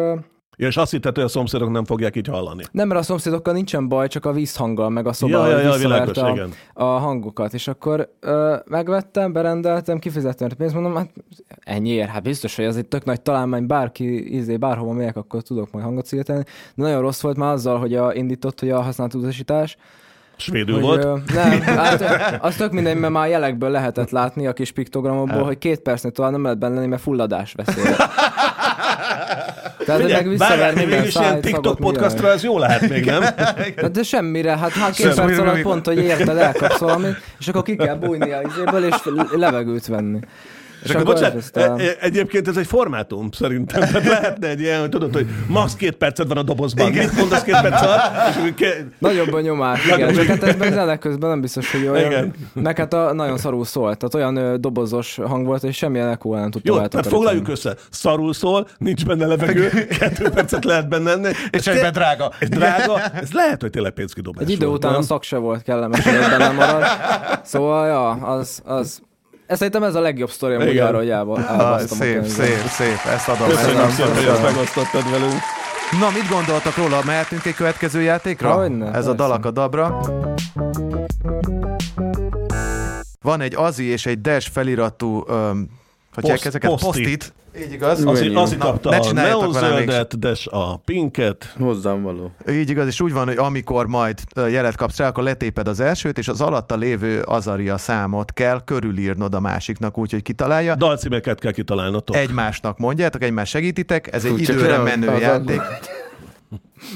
Ja, és azt hitted, hogy a szomszédok nem fogják így hallani. nem, mert a szomszédokkal nincsen baj, csak a vízhanggal, meg a szoba, Ja, ja, ja, világos, a, igen. a hangokat, és akkor ö, megvettem, berendeltem, kifizettem a pénzt, mondom, hát ennyiért, hát biztos, hogy ez egy tök nagy találmány, bárki, izé, bárhova megyek, akkor tudok majd hangot szigetelni. De nagyon rossz volt már azzal, hogy a, indított, hogy a használt utasítás. Svédül Hogy, volt. ö, nem, hát, az tök mindegy, mert már jelekből lehetett látni a kis piktogramokból, Ja. hogy két percnél tovább nem lehet benne lenni, mert fulladás veszély. Tehát Figyelj, meg visszaver minden mégis ilyen TikTok podcastra ez jó lehet még, nem? Hát de semmire, hát, hát két perc alatt pont, hogy érted, elkapsz valamit, és akkor ki kell bújni a izéből, és levegőt venni. És akkor bocsánat, e- e- egyébként ez egy formátum szerintem. Tehát lehetne egy ilyen, hogy tudod, hogy max két percet van a dobozban. Mit mondasz két perc alatt? És ke- Nagyobb a nyomás, igen, csak hát meg zenek közben nem biztos, hogy olyan. Igen. Meg hát a, nagyon szarul szólt, tehát olyan ö, dobozos hang volt, hogy semmilyen ekó nem tudta Jó, tehát foglaljuk össze. Szarul szól, nincs benne levegő, [LAUGHS] kettő percet lehet benne enni. És egyben drága. Ez drága, ez lehet, hogy tényleg pénzkidobás Egy idő után a szak se volt kellemes, hogy benne marad. Szóval, ja, az, az, ez szerintem ez a legjobb sztori amúgy Igen. arra, hogy Ah, elbasztam a szép, szép, szép, ezt adom. Köszönöm szépen, hogy ezt megosztottad velünk. Na, mit gondoltak róla? Mehetünk egy következő játékra? Hogyne, Ez a dalak a dabra. Van egy azi és egy dash feliratú, öm, hogy Post- ezeket? post-it. Post-it. Így igaz? Az, az Na, kapta ne a neonzöldet, de a pinket. Hozzám való. Így igaz, és úgy van, hogy amikor majd jelet kapsz rá, akkor letéped az elsőt, és az alatta lévő azaria számot kell körülírnod a másiknak, úgyhogy kitalálja. Dalcímeket kell kitalálnotok. Egymásnak mondjátok, egymás segítitek, ez egy csak időre menő az játék. [LAUGHS]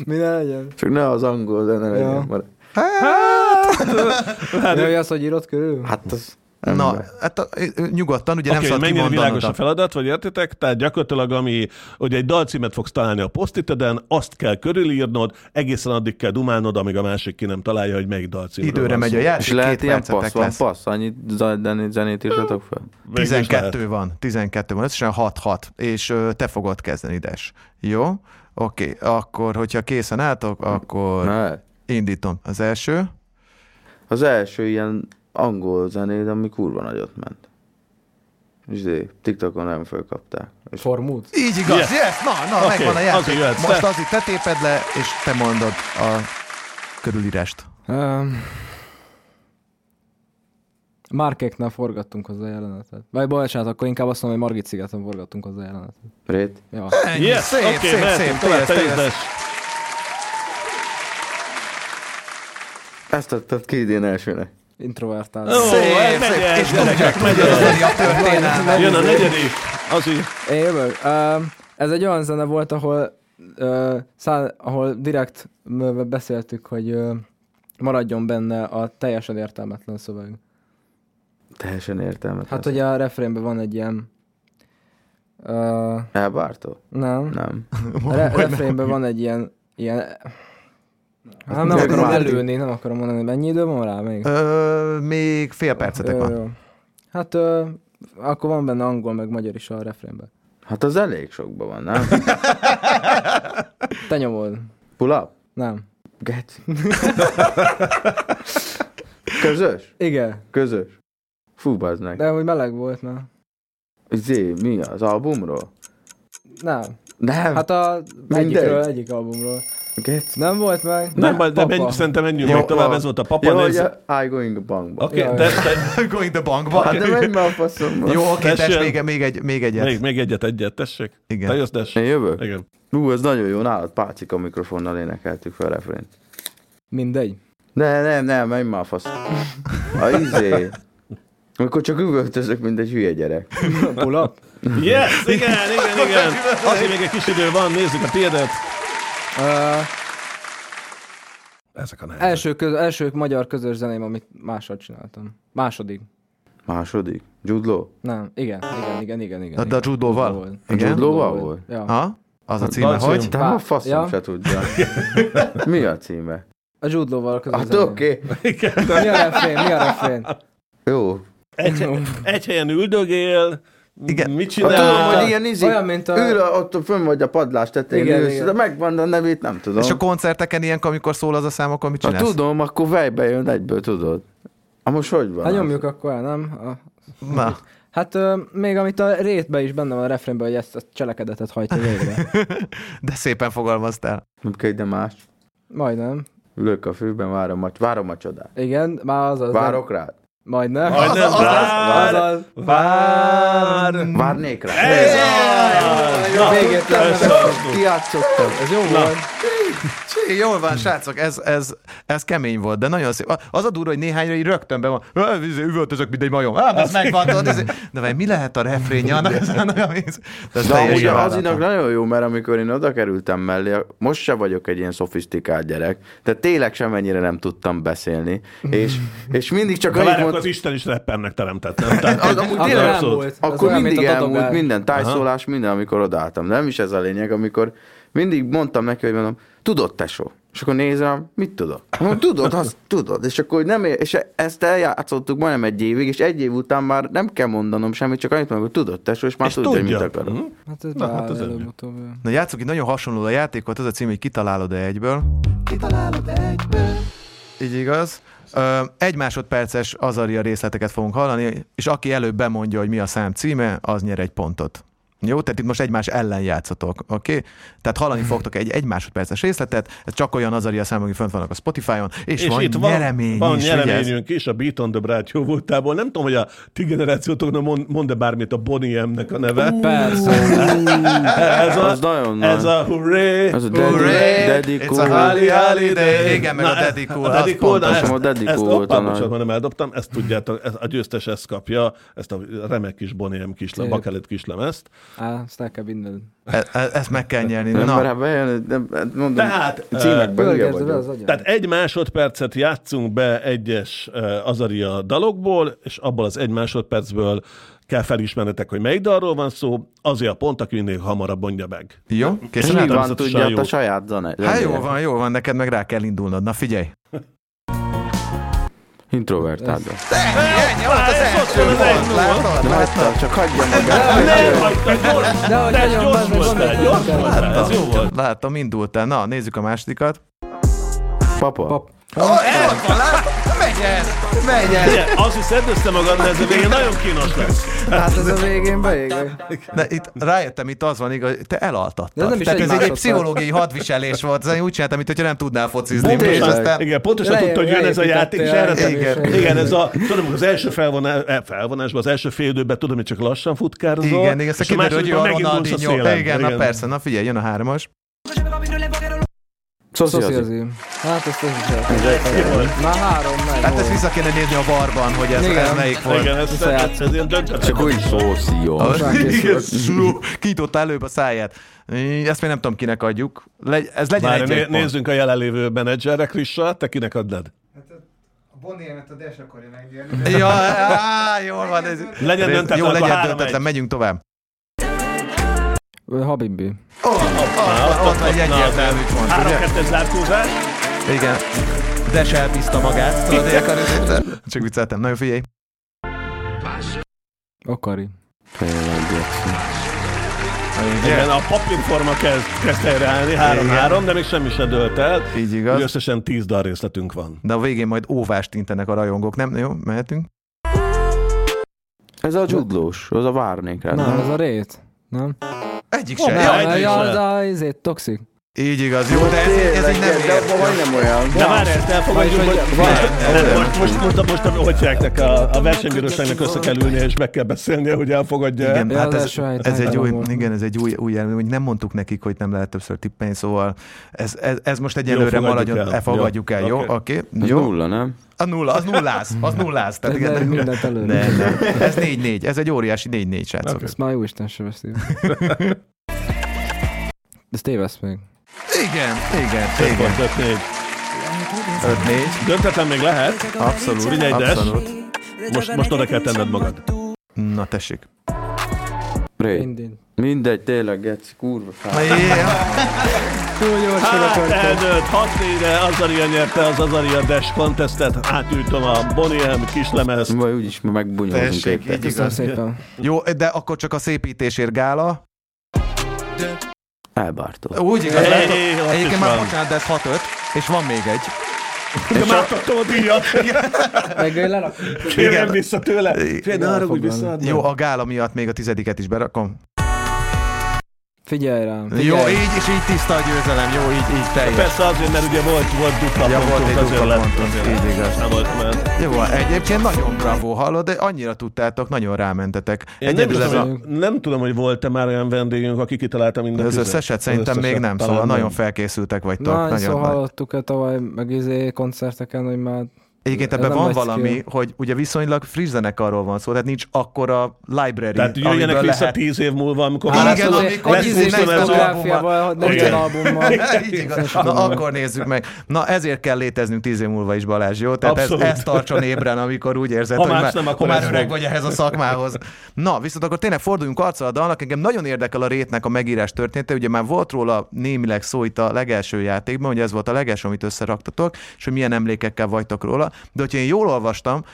Mi ne legyen? Csak ne az angol zene legyen. Ja. mert- [LAUGHS] Mi az, hogy írod körül? Hát az... Na, ember. hát a, nyugodtan, ugye Oké, nem szabad mennyire világos a feladat, vagy értitek? Tehát gyakorlatilag, ami, hogy egy dalcímet fogsz találni a posztiteden, azt kell körülírnod, egészen addig kell dumálnod, amíg a másik ki nem találja, hogy melyik dalcímről Időre megy a És játék, lehet két ilyen passz, van lesz. passz, annyit zenét, írtatok fel? Végül is 12 lehet. van, 12 van, összesen 6-6, és ö, te fogod kezdeni, Des. Jó? Oké, akkor, hogyha készen álltok, akkor Ne. indítom. Az első. Az első ilyen angol zenéd, ami kurva nagyot ment. És izé, TikTokon nem fölkapták. És Formút. Így igaz, Yes. yes, na, na, Oké, megvan a játék. jöhetsz Most te. az itt te téped le, és te mondod a körülírást. Um, Márkéknál forgattunk hozzá jelenetet. Vagy bocsánat, akkor inkább azt mondom, hogy Margit szigeten forgattunk hozzá jelenetet. Rét? Ja. Ennyi, Yes, szép, oké, szép, mehetünk szép, tovább, te. Ezt adtad ki idén elsőnek. Introvertál. Ó, Szép, szép, és tudják, hogy a. Jön a negyedik. Az így. Én jövök. Um, ez egy olyan zene volt, ahol, uh, szá- ahol direkt beszéltük, hogy uh, maradjon benne a teljesen értelmetlen szöveg. Teljesen értelmet. Hát ugye a refrénben van egy ilyen... Uh, Elvártó? nem. Nem. A re- refrénben van egy ilyen... ilyen hát nem akarom már- előni, nem akarom mondani, mennyi idő van rá még? Ö, még fél percetek van. jó. Hát ö, akkor van benne angol meg magyar is a refrénben. Hát az elég sokban van, nem? [LAUGHS] Te nyomod. Pull up? Nem. Geci. Közös? Igen, Közös. Fú, meg. de hogy meleg volt, na. Zé, mi az albumról? Nem. Nem. Hát a Mindegy. egyikről, egyik albumról. Geci. Nem volt meg? Nem, baj, de menj, szerintem menjünk Jó, még tovább, van. ez volt a papa. Jó, nézz- I going a bankba. Oké, Jaj. de, [LAUGHS] de, Going the bankba. Hát de menj már a faszomba. Jó, oké, Tessék. tess, még, még, egy, még egyet. még, még egyet, egyet, tessék. Igen. Te jössz, Des. Én jövök? Igen. Hú, ez nagyon jó, nálad pácika mikrofonnal énekeltük fel a refrént. Mindegy. Ne, nem, nem, menj már a fasz. A izé. Amikor csak üvöltözök, mint egy hülye gyerek. Pull. Yes, igen, igen, igen. Azért még egy kis idő van, nézzük a tiédet. Ezek a nehezek. első, köz, első magyar közös zeném, amit másod csináltam. Második. Második. Jude Law. Nem, igen, igen, igen, igen, igen. A- de a? Jude Law-val volt? Ja. Ha? Az a címe, Dalcím. hogy? Pá- a faszom ja. se tudja. [LAUGHS] Mi a címe? A Jude Law-val közös Hát oké. Mi a refrén? Mi a refrén? Jó. Egy, egy helyen üldögél, Igen. mit Hát tudom, csinál? hogy ilyen izé, Olyan, mint a- a, ott fönn vagy a padlás tetején, Igen, ülsz, igen. de megvan a nevét, nem tudom. És a koncerteken ilyenkor, amikor szól az a szám, akkor mit ha csinálsz? tudom, akkor fejbe jön egyből, tudod. Ha most hogy van? Hát az? nyomjuk akkor el, nem? A, Na, hát ö, még amit a rétbe is benne van a refrénben, hogy ezt a cselekedetet hajtja végre. [LAUGHS] de szépen fogalmaztál. Nem kell ide más. Majdnem. Ülök a fűben, várom a, várom a csodát. Igen, már az az. Várok rád. Majdnem. Majdnem, az, az, vár. az, az, Vár! Várnék rá. Ez az! Na, Végét nem ez jó Na. volt. Csí, jól van, srácok, ez, ez, ez kemény volt, de nagyon szép. Az a durva, hogy néhányra így rögtön be van, "Á, izé, üvöltözök, mint egy majom. Á, ez megvan, tudod, izé. De vagy mi lehet a refrénje annak? Ez, annak, ez, de De amúgy az inak nagyon jó, mert amikor én oda kerültem mellé, most se vagyok egy ilyen szofisztikált gyerek, tehát tényleg semennyire nem tudtam beszélni, és, és mindig csak De annyit várj, akkor mond, az Isten is rappernek teremtett, nem? Tehát, Az amúgy tényleg nem abszolút. volt. Az akkor mindig elmúlt minden tájszólás, minden, amikor odaálltam. De nem is ez a lényeg, amikor mindig mondtam neki, hogy mondom, tudod, tesó. És akkor nézem, mit tudod? Mondom, tudod, azt tudod. És akkor nem, ér- és ezt eljátszottuk majdnem egy évig, és egy év után már nem kell mondanom semmit, csak annyit mondom, hogy tudod, tesó, és már és tudja, hogy mit akarok. Mhm. Hát ez Na, hát az előbb-utóbb. Na játszok itt nagyon hasonló a játékot, az a cím, hogy kitalálod-e egyből. Kitalálod egyből. Így igaz. Ö, egy másodperces azaria részleteket fogunk hallani, és aki előbb bemondja, hogy mi a szám címe, az nyer egy pontot. Jó, tehát itt most egymás ellen játszotok, oké? Okay? Tehát hallani fogtok egy egy másodperces részletet, ez csak olyan azaria számok, hogy fönt vannak a Spotify-on, és, És van itt van, nyeremény van is, nyereményünk is, a Beat on the Bright jó voltából. Nem tudom, hogy a ti generációtoknak mond, mond-e bármit a Bonnie M-nek a neve. Persze. [LAUGHS] Ez a, Az nagyon ez a hurré, Ez a! Daddy, Daddy It's cool. a holly holiday. Igen, meg a Daddy Cool, a az Daddy Cool, na, ezt, A Daddy ezt, Cool volt a nagy. bocsánat, majdnem eldobtam, ezt tudjátok, ez, a győztes ezt kapja, ezt a remek kis Bonnie M kisle, Szép. bakelit kislemezt. Á, azt el kell vinned. E- e- ezt meg kell nyerni. Nem, Na, mert hát bejön, nem, hát mondom, Tehát, címekben be az agyam. Tehát egy másodpercet játszunk be egyes uh, Azaria dalokból, és abból az egy másodpercből kell felismernetek, hogy melyik dalról van szó, azért a pont, aki minél hamarabb mondja meg. jó? És Készen álltam? van, tudja, jó. a saját zene. Hát jó van, jó van, neked meg rá kell indulnod. Na figyelj. Introvertáld. Ennyi, ott az egy nulla. Látod? Láttad, csak hagyja magát. Nem, hagyta, gyors, De hogy nagyon gyors voltál, gyors voltál, ez jó volt. Látom, indultál. Na, nézzük a másodikat. Papa. Pap. Ó, ez van, látod? Megy ez. Ugye, azt hiszed össze magad, de ez a végén nagyon kínos lesz. Hát ez a végén beég. De itt rájöttem, itt az van igaz, te elaltattad. De ez nem is Tehát egy ez egy, egy pszichológiai hadviselés volt. Ez úgy csináltam, mintha nem tudnál focizni. És Pontosan, aztán... igen, pontosan tudta, hogy jön ez a játék, és erre Igen. Igen, ez a, tudom, az első felvonás, eh, felvonásban, az első fél időben tudom, hogy csak lassan futkározol. Igen, igen, és aztán kiderül, hogy a Ronaldinho. Igen, na persze, na figyelj, jön a hármas. Szociazi. Szociazi. Hát ezt ez is Na három, meg. Hát ezt vissza kéne nézni a varban, hogy ez, ez melyik volt. Igen, ez, ez, ilyen döntetlen. Csak úgy slú, kinyitotta előbb a száját. Ezt még nem tudom, kinek adjuk. Le, ez legyen Várj, egy, né- nézzünk a jelenlévő menedzserre, Krissa, te kinek adnád? A Bonniemet a Dash akarja megnyerni. Ja, á, jól van. Ez, Legyen döntetlen, Jó, legyen döntetlen, egy. megyünk tovább. Habibi. Oh, ott, ott egy egyértelmű pont, Három ugye? kettes zárkózás. Igen. De se elbízta magát. Tudod, hogy akar őszinte? Csak vicceltem. Na jó, figyelj. Jackson. Igen, a papírforma kezd, kezd helyreállni, három-három, de még semmi se dölt el. Így Úgy igaz. összesen tíz dal részletünk van. De a végén majd óvást intenek a rajongók, nem? Jó, mehetünk? Ez a dzsudlós, az a várnék rá. Nem, ez a rét. Nem? Egyik se. nem. Ja, egy Ja, is ja, se. de izé, toxik. Így igaz. Jó, de ez, ez így nem de ér. abban majdnem olyan. De várj, ezt elfogadjuk, hogy... Nem, nem, most, most, most, most, most hogy hívják, a, a versenybíróságnak össze kell ülnie, és meg kell beszélnie, hogy elfogadja Igen, hát ez, ez egy új, igen, ez egy új, új elmény, hogy nem mondtuk nekik, hogy nem lehet többször tippelni, szóval ez, ez, ez most egyelőre maradjon, el. elfogadjuk el, jó? Oké. Ez jó? nulla, nem? A nulla, az nulláz, az nulláz. Tehát De igen, mindent előre. nem, nem. Ez 4-4, ez egy óriási 4-4, srácok. Oké. Ezt már jó Isten se veszi. De [LAUGHS] ezt tévesz még. Igen, igen, igen. pont, öt, négy. 5-4, Döntetlen még lehet. abszolút, Figyelj, Des. abszolút. Most, most oda kell tenned magad. Na tessék. Ré. Mindig. Mindegy, tényleg, Geci, kurva fáj. yeah. Túl gyorsan Hát, akartam. eldőlt, 6 4 Azaria nyerte az Azaria Dash contestet, átültöm a Boniem kislemez. Vagy úgyis megbunyolunk éppen. Jó, de akkor csak a szépítésért gála. Elbártó. Úgy igaz, ott Egyébként már van. bocsánat, de ez 6-5, és van még egy. De már adtam a díjat. Meg lerakom. Kérjem vissza tőle. Figyelj, ne haragudj Elfogadom. vissza. Jó, a gála miatt még a tizediket is berakom. Figyelj rám. Jó, Figyelj. így, és így tiszta a győzelem, jó, így, így teljes. Persze azért, mert ugye volt, volt dupla Ja, volt egy dupla lett. pontunk, így igaz. Nem volt ment. Jó, egyébként nagyon bravo, hallod, de annyira tudtátok, nagyon rámentetek. Én nem, ez tudom, a... hogy- nem tudom, hogy volt-e már olyan vendégünk, aki kitalálta minden Az tüzet. összeset szerintem még nem, szóval nem. nagyon felkészültek vagytok. Na, nagyon szóval hallottuk-e tavaly, meg izé koncerteken, hogy már Egyébként ebben nem van valami, skill. hogy ugye viszonylag friss zenekarról van szó, tehát nincs akkora library, Tehát jöjjenek vissza lehet. tíz év múlva, amikor már igen, amikor izé next húszonező- fotográfiával, Igen. albummal. [LAUGHS] Na akkor nézzük meg. Na ezért kell léteznünk tíz év múlva is Balázs, jó? Tehát ez, ez tartson ébren, amikor úgy érzed, Ha hogy más már, nem, akkor már öreg vagy ehhez a szakmához. Na, viszont akkor tényleg forduljunk arccal a dalnak. Engem nagyon érdekel a rétnek a megírás története. Ugye már volt róla némileg szó itt a legelső játékban, hogy ez volt a legelső, amit összeraktatok, és hogy milyen emlékekkel vagytok róla. De hogyha én jól olvastam,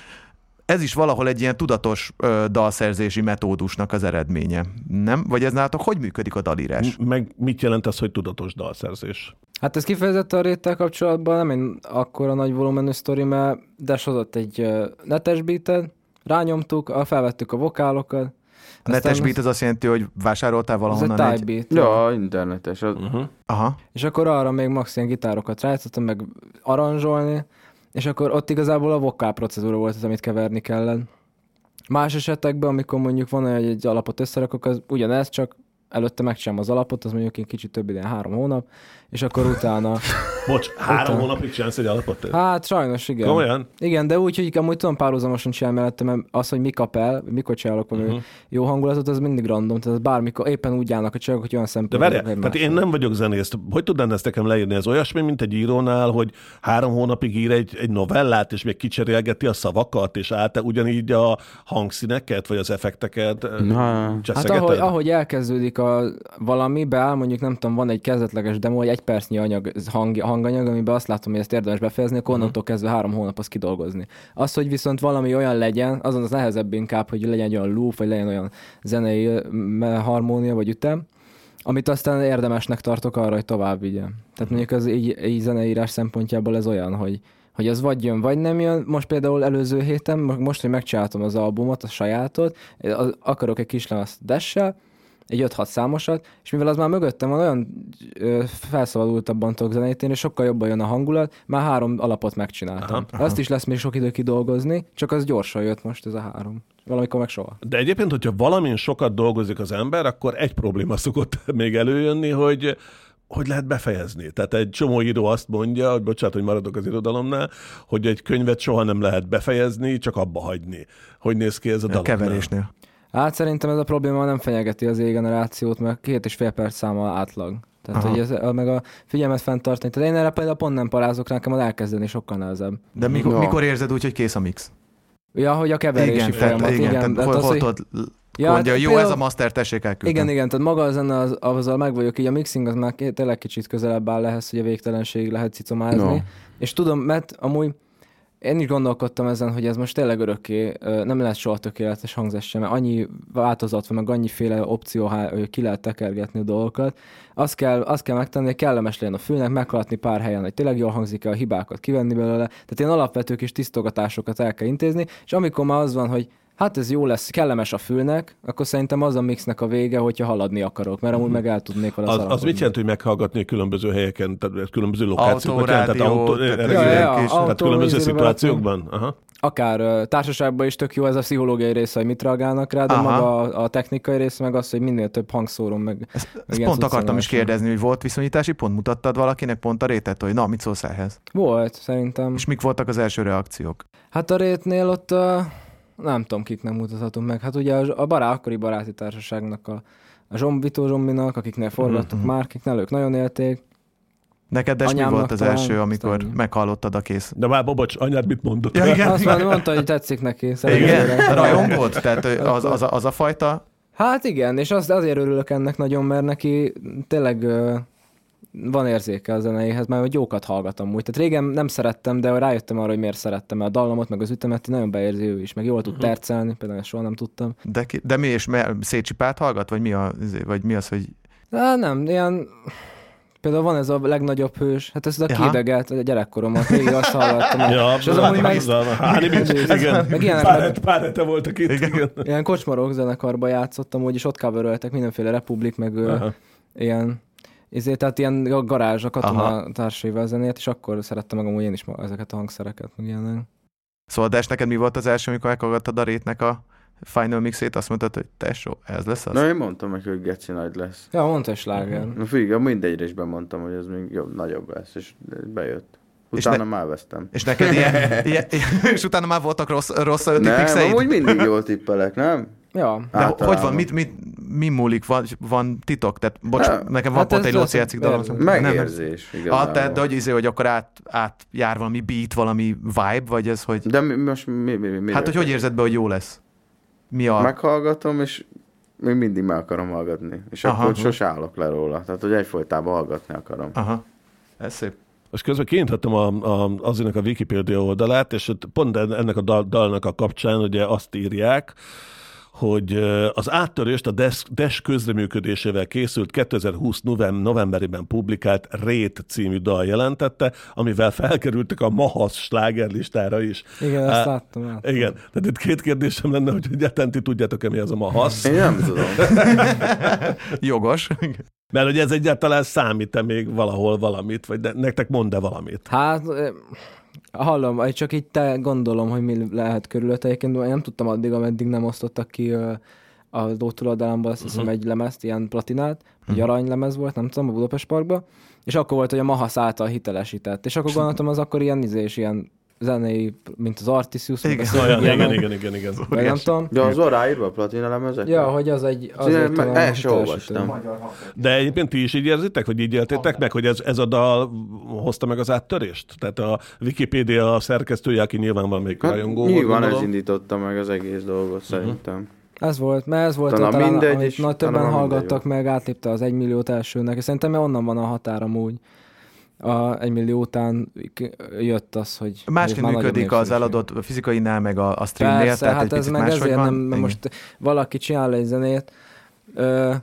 ez is valahol egy ilyen tudatos ö, dalszerzési metódusnak az eredménye. Nem? Vagy ez nálatok hogy működik a dalírás? Meg mit jelent az, hogy tudatos dalszerzés? Hát ez kifejezetten a réttel kapcsolatban nem egy akkora nagy volumenű sztori, mert Des hozott egy ö, netes beatet, rányomtuk, a- felvettük a vokálokat. A netes beat az azt jelenti, hogy vásároltál Ez valahonnan type egy... beat. Ja, internetes. Az... Uh-huh. Aha. És akkor arra még max ilyen gitárokat rájátszottam, meg aranzsolni, és akkor ott igazából a vokál procedúra volt az, amit keverni kellett. Más esetekben, amikor mondjuk van hogy egy alapot összerakok, az ugyanez, csak előtte megcsinálom az alapot, az mondjuk egy kicsit több idén, három hónap, és akkor utána, Bocs, három Utána. hónapig csinálsz egy alapot? te? hát sajnos igen. Komolyan? Igen, de úgy, hogy amúgy tudom párhuzamosan csinálni mellette, mert az, hogy mi kap el, mikor csinálok valami uh-huh. jó hangulatot, az mindig random, tehát bármikor éppen úgy állnak a csajok, hogy olyan De szempontból. várjál, tehát én nem vagyok zenész. Hogy tudnám ezt nekem leírni? Ez olyasmi, mint egy írónál, hogy három hónapig ír egy, egy novellát, és még kicserélgeti a szavakat, és át ugyanígy a hangszíneket, vagy az effekteket Na. Hát ahogy, ahogy elkezdődik a valami, beáll, mondjuk nem tudom, van egy kezdetleges demo, egy egy percnyi anyag, hang, hanganyag, amiben azt látom, hogy ezt érdemes befejezni, akkor onnantól kezdve három hónap azt kidolgozni. Az, hogy viszont valami olyan legyen, azon az nehezebb inkább, hogy legyen egy olyan loop, vagy legyen olyan zenei ö, harmónia, vagy ütem, amit aztán érdemesnek tartok arra, hogy tovább vigyem. Tehát mondjuk az így, így zeneírás szempontjából ez olyan, hogy hogy az vagy jön, vagy nem jön. Most például előző héten, mo- most, hogy megcsináltam az albumot, a sajátot, akarok egy kis lemezt dessel, egy 5-6 számosat, és mivel az már mögöttem van, olyan ö, felszabadultabban tudok zenét és sokkal jobban jön a hangulat, már három alapot megcsináltam. Aha, Aha, Azt is lesz még sok idő kidolgozni, csak az gyorsan jött most ez a három. Valamikor meg soha. De egyébként, hogyha valamin sokat dolgozik az ember, akkor egy probléma szokott [LAUGHS] még előjönni, hogy hogy lehet befejezni. Tehát egy csomó író azt mondja, hogy bocsánat, hogy maradok az irodalomnál, hogy egy könyvet soha nem lehet befejezni, csak abba hagyni. Hogy néz ki ez a A dalomnál? keverésnél. Hát szerintem ez a probléma nem fenyegeti az égenerációt, mert két és fél perc száma átlag. Tehát, Aha. hogy ez, a- meg a figyelmet fenntartani. Tehát én erre például pont nem parázok, nekem az elkezdeni sokkal nehezebb. De mikor, Ja. mikor érzed úgy, hogy kész a mix? Ja, hogy a keverési igen, folyamat. tehát, igen, tehát, tehát hol, az, hol hogy- tudod Ja, mondja, hát jó, például- ez a master, tessék elküldeni. Igen, igen, tehát maga a zene az, azzal meg vagyok, így a mixing az már tényleg kicsit közelebb áll ehhez, hogy a végtelenség lehet cicomázni. No. És tudom, mert amúgy én is gondolkodtam ezen, hogy ez most tényleg örökké nem lesz soha tökéletes hangzás sem, mert annyi változat van, meg annyiféle opció, ö, ki lehet tekergetni a dolgokat. Azt kell, azt kell megtenni, hogy kellemes legyen a fülnek, meghaladni pár helyen, hogy tényleg jól hangzik a hibákat kivenni belőle. Tehát ilyen alapvető kis tisztogatásokat el kell intézni, és amikor már az van, hogy hát ez jó lesz, kellemes a fülnek, akkor szerintem az a mixnek a vége, hogyha haladni akarok, mert amúgy meg el tudnék vele Az, az mit jelent, hogy meghallgatni különböző helyeken, tehát különböző lokációkban? Tehát autó, tehát tehát, Ja, ja, ja, tehát autó, különböző szituációkban? Aha. akár társaságban is tök jó ez a pszichológiai része, hogy mit reagálnak rá, de Aha. maga a, a technikai része meg az, hogy minél több hangszórom meg. Ezt, meg ezt pont akartam is kérdezni, hogy volt viszonyítási pont, mutattad valakinek pont a rétet, hogy na, mit szólsz ehhez? Volt, szerintem. És mik voltak az első reakciók? Hát a rétnél ott uh, nem tudom, kik nem mutathatunk meg. Hát ugye a, a bará, akkori baráti társaságnak a, a Zsombitó Zsombinak, akiknél forgattuk Mhm. már, akiknél ők nagyon élték. Neked de mi volt az talán, első, amikor aztán- meghallottad a kész? De már bocs, anyád mit mondott? Ja, igen. Azt mondta, mondta, hogy tetszik neki. Igen, őre. rajongott? Tehát az, az, a, az a fajta? Hát igen, és az, azért örülök ennek nagyon, mert neki tényleg van érzéke a zenéhez, mert hogy jókat hallgatom úgy. Tehát régen nem szerettem, de rájöttem arra, hogy miért szerettem, mert a dallamot, meg az ütemet nagyon beérzi ő is, meg jól tud tercelni, például ezt soha nem tudtam. De, ki, de mi, és me, szétcsipát hallgat? Vagy mi, a, vagy mi az, hogy De nem, ilyen... Például van ez a legnagyobb hős, hát ez a Aha. kideget, a gyerekkoromat, végig azt hallgattam. Ja, és az amúgy meg, Háni, igen. meg ilyenek Pár, meg- pár hete voltak itt. Igen. Igen. ilyen kocsmarok zenekarba játszottam, úgyis ott coveröltek mindenféle republik, meg ilyen ezért, tehát ilyen a garázs, a katona Aha. társaival zenét, és akkor szerettem meg amúgy én is ezeket a hangszereket, meg ilyenek. Szóval, de és neked mi volt az első, amikor meghallgattad a rétnek a final mixét, azt mondtad, hogy tesó, ez lesz az? Na, én mondtam neki, hogy geci nagy lesz. Ja, mondta is sláger. Na figyelj, mindegyre is bemondtam, hogy ez még jobb, nagyobb lesz, és bejött. És Utána ne- már vesztem. És neked ilyen, [LAUGHS] ilyen, [LAUGHS] és utána már voltak rossz, rossz a Nem, amúgy mindig jól tippelek, nem? Ja, De Általában. hogy van, mit, mit, mi múlik, van, van titok? Tehát, bocs, Hát, nekem van hát pont egy Lóci játszik dalom. érzés. Nem, nem. Megérzés, Ah, tehát, de hogy, izé, hogy akkor át, át jár valami beat, valami vibe, vagy ez, hogy... De mi, most mi, mi, mi, Hát, hogy hogy érzed be, hogy jó lesz? Mi a... Meghallgatom, és még mindig meg akarom hallgatni. És Aha. akkor sose állok le róla. Tehát, hogy egyfolytában hallgatni akarom. Aha. Ez szép. Most közben kinyitottam a, a, azinak a Wikipedia oldalát, és pont ennek a dal, dalnak a kapcsán ugye azt írják, hogy az áttörést a DES, DES közreműködésével készült 2020 novem, novemberében publikált Rét című dal jelentette, amivel felkerültek a Mahasz slágerlistára is. igen, ezt láttam. láttam. Igen, tehát itt két kérdésem lenne, hogy egyáltalán ti tudjátok-e, mi az a Mahasz? Én nem tudom. [LAUGHS] Jogos. Mert hogy ez egyáltalán számít-e még valahol valamit, vagy nektek mond-e valamit? Hát, ö, hallom, csak így te gondolom, hogy mi lehet körülötte. Egyébként én nem tudtam addig, ameddig nem osztottak ki a lótuladalamban azt hiszem egy lemezt, ilyen platinát, egy aranylemez volt, nem tudom, a Budapest Parkban, és akkor volt, hogy a Mahasz által hitelesített. És akkor gondoltam, az akkor ilyen izés, ilyen zenei, mint az Artisius, a Igen, Olyan, igen, Ilyenek, igen, igen, igen. vagy nem tudom. De az van ráírva a platina lemezek? Ja, hogy az egy... Azért Azért meg- el se hitelesítő. olvastam. De egyébként ti is így érzitek, hogy így éltétek meg, hogy ez, ez a dal hozta meg az áttörést? Tehát a Wikipédia szerkesztője, aki nyilván van még Hát, rajongó. nyilván ez indította meg az egész dolgot szerintem. Ez volt, mert ez volt Talán talán, mindegy, amit nagy többen mindegy hallgattak meg, átlépte az egymilliót elsőnek, és szerintem onnan van a határ amúgy. A egymillió után jött az, hogy... Másként működik az eladott fizikainál, meg a, a streamnél, Persze, tehát hát egy ez meg ezért van. nem, mert most valaki csinál egy zenét, ö,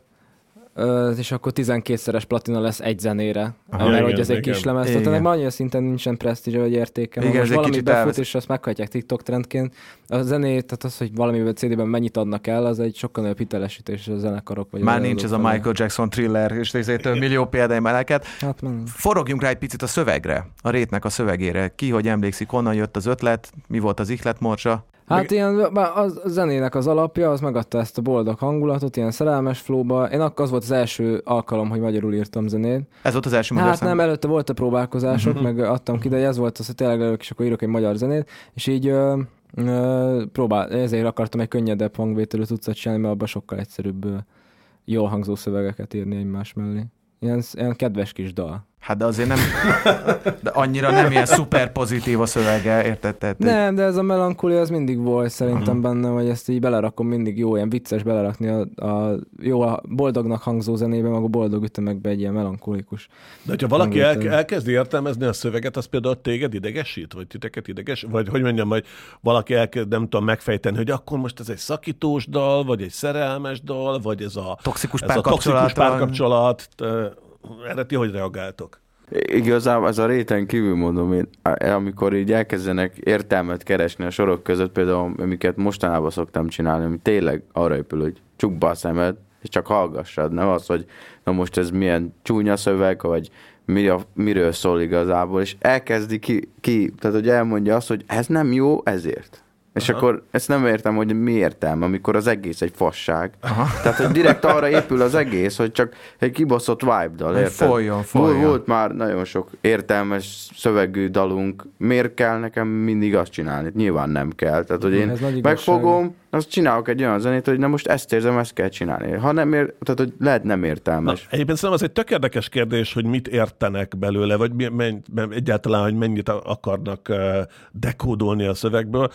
és akkor 12-szeres platina lesz egy zenére, Aha. mert Igen, hogy ez egy kis lemez, tehát ennek annyira szinten nincsen presztízse vagy értéke. Igen, most valami befut, elvesz- és azt meghagyják TikTok trendként, a zenét, tehát az, hogy valamiben CD-ben mennyit adnak el, az egy sokkal nagyobb hitelesítés a zenekarok. Vagy Már nincs ez a. Michael Jackson thriller, és ezért millió példány meleket. Hát nem. Forogjunk rá egy picit a szövegre, a rétnek a szövegére. Ki, hogy emlékszik, honnan jött az ötlet, mi volt az ihletmorcsa? Hát ilyen, az, a zenének az alapja, az megadta ezt a boldog hangulatot, ilyen szerelmes flóba. Én akkor az volt az első alkalom, hogy magyarul írtam zenét. Ez volt az első magyar Hát szám? nem, előtte volt a próbálkozások, meg adtam ki, de ez volt az, hogy tényleg előbb is akkor írok egy magyar zenét, és így ö, ö, próbál, ezért akartam egy könnyedebb hangvételű tucat csinálni, mert abban sokkal egyszerűbb ö, jól hangzó szövegeket írni egymás mellé. Ilyen, ilyen kedves kis dal. Hát de azért nem, de annyira nem ilyen szuper pozitív a szövege, érted? Tehát, Nem, de ez a melankólia az mindig volt szerintem benne, hogy ezt így belerakom mindig jó, ilyen vicces belerakni a, a jó, a boldognak hangzó zenébe, meg a boldog ütemekbe egy ilyen melankolikus. De hogyha valaki el, elkezdi értelmezni a szöveget, az például téged idegesít? Vagy titeket ideges? Vagy hogy mondjam, hogy valaki elkezd, nem tudom, megfejteni, hogy akkor most ez egy szakítós dal, vagy egy szerelmes dal, vagy ez a Toxikus ez a toxikus párkapcsolat. Erre ti hogy reagáltok? Igazából ez a réten kívül mondom én, amikor így elkezdenek értelmet keresni a sorok között, például amiket mostanában szoktam csinálni, ami tényleg arra épül, hogy csukd be a szemed, és csak hallgassad, nem az, hogy na most ez milyen csúnya szöveg, vagy mi a, miről szól igazából, és elkezdi ki, ki, tehát hogy elmondja azt, hogy ez nem jó, ezért. És Aha. akkor ezt nem értem, hogy mi értelme, amikor az egész egy fasság. Aha. Tehát, hogy direkt arra épül az egész, hogy csak egy kibaszott vibe-dal, érted? folyjon, Volt- folyjon. Volt már nagyon sok értelmes szövegű dalunk. Miért kell nekem mindig azt csinálni? Nyilván nem kell. Tehát, hogy én igazság. megfogom, azt csinálok egy olyan zenét, hogy na most ezt érzem, ezt kell csinálni. Ha nem ér, tehát, hogy lehet nem Na, értelmes. egyébként szerintem az egy tök érdekes kérdés, hogy mit értenek belőle, vagy mi, men- egyáltalán, hogy mennyit akarnak uh, dekódolni a szövegből.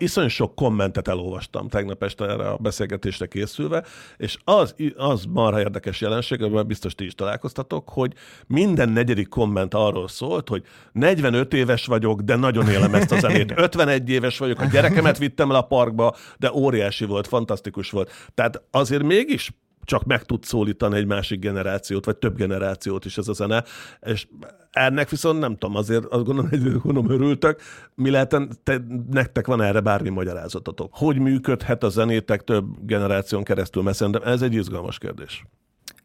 Iszony sok kommentet elolvastam tegnap este erre a beszélgetésre készülve, és az, az marha érdekes jelenség, amivel biztos ti is találkoztatok, hogy minden negyedik komment arról szólt, hogy 45 éves vagyok, de nagyon élem ezt a zenét. [LAUGHS] 51 éves vagyok, a gyerekemet vittem el a parkba, de óriási volt, fantasztikus volt. Tehát azért mégis csak meg tud szólítani egy másik generációt, vagy több generációt is ez a zene, és ennek viszont nem tudom, azért azt gondolom, hogy gondolom örültök, mi lehet, te, nektek van erre bármi magyarázatotok. Hogy működhet a zenétek több generáción keresztül, mert szerintem ez egy izgalmas kérdés.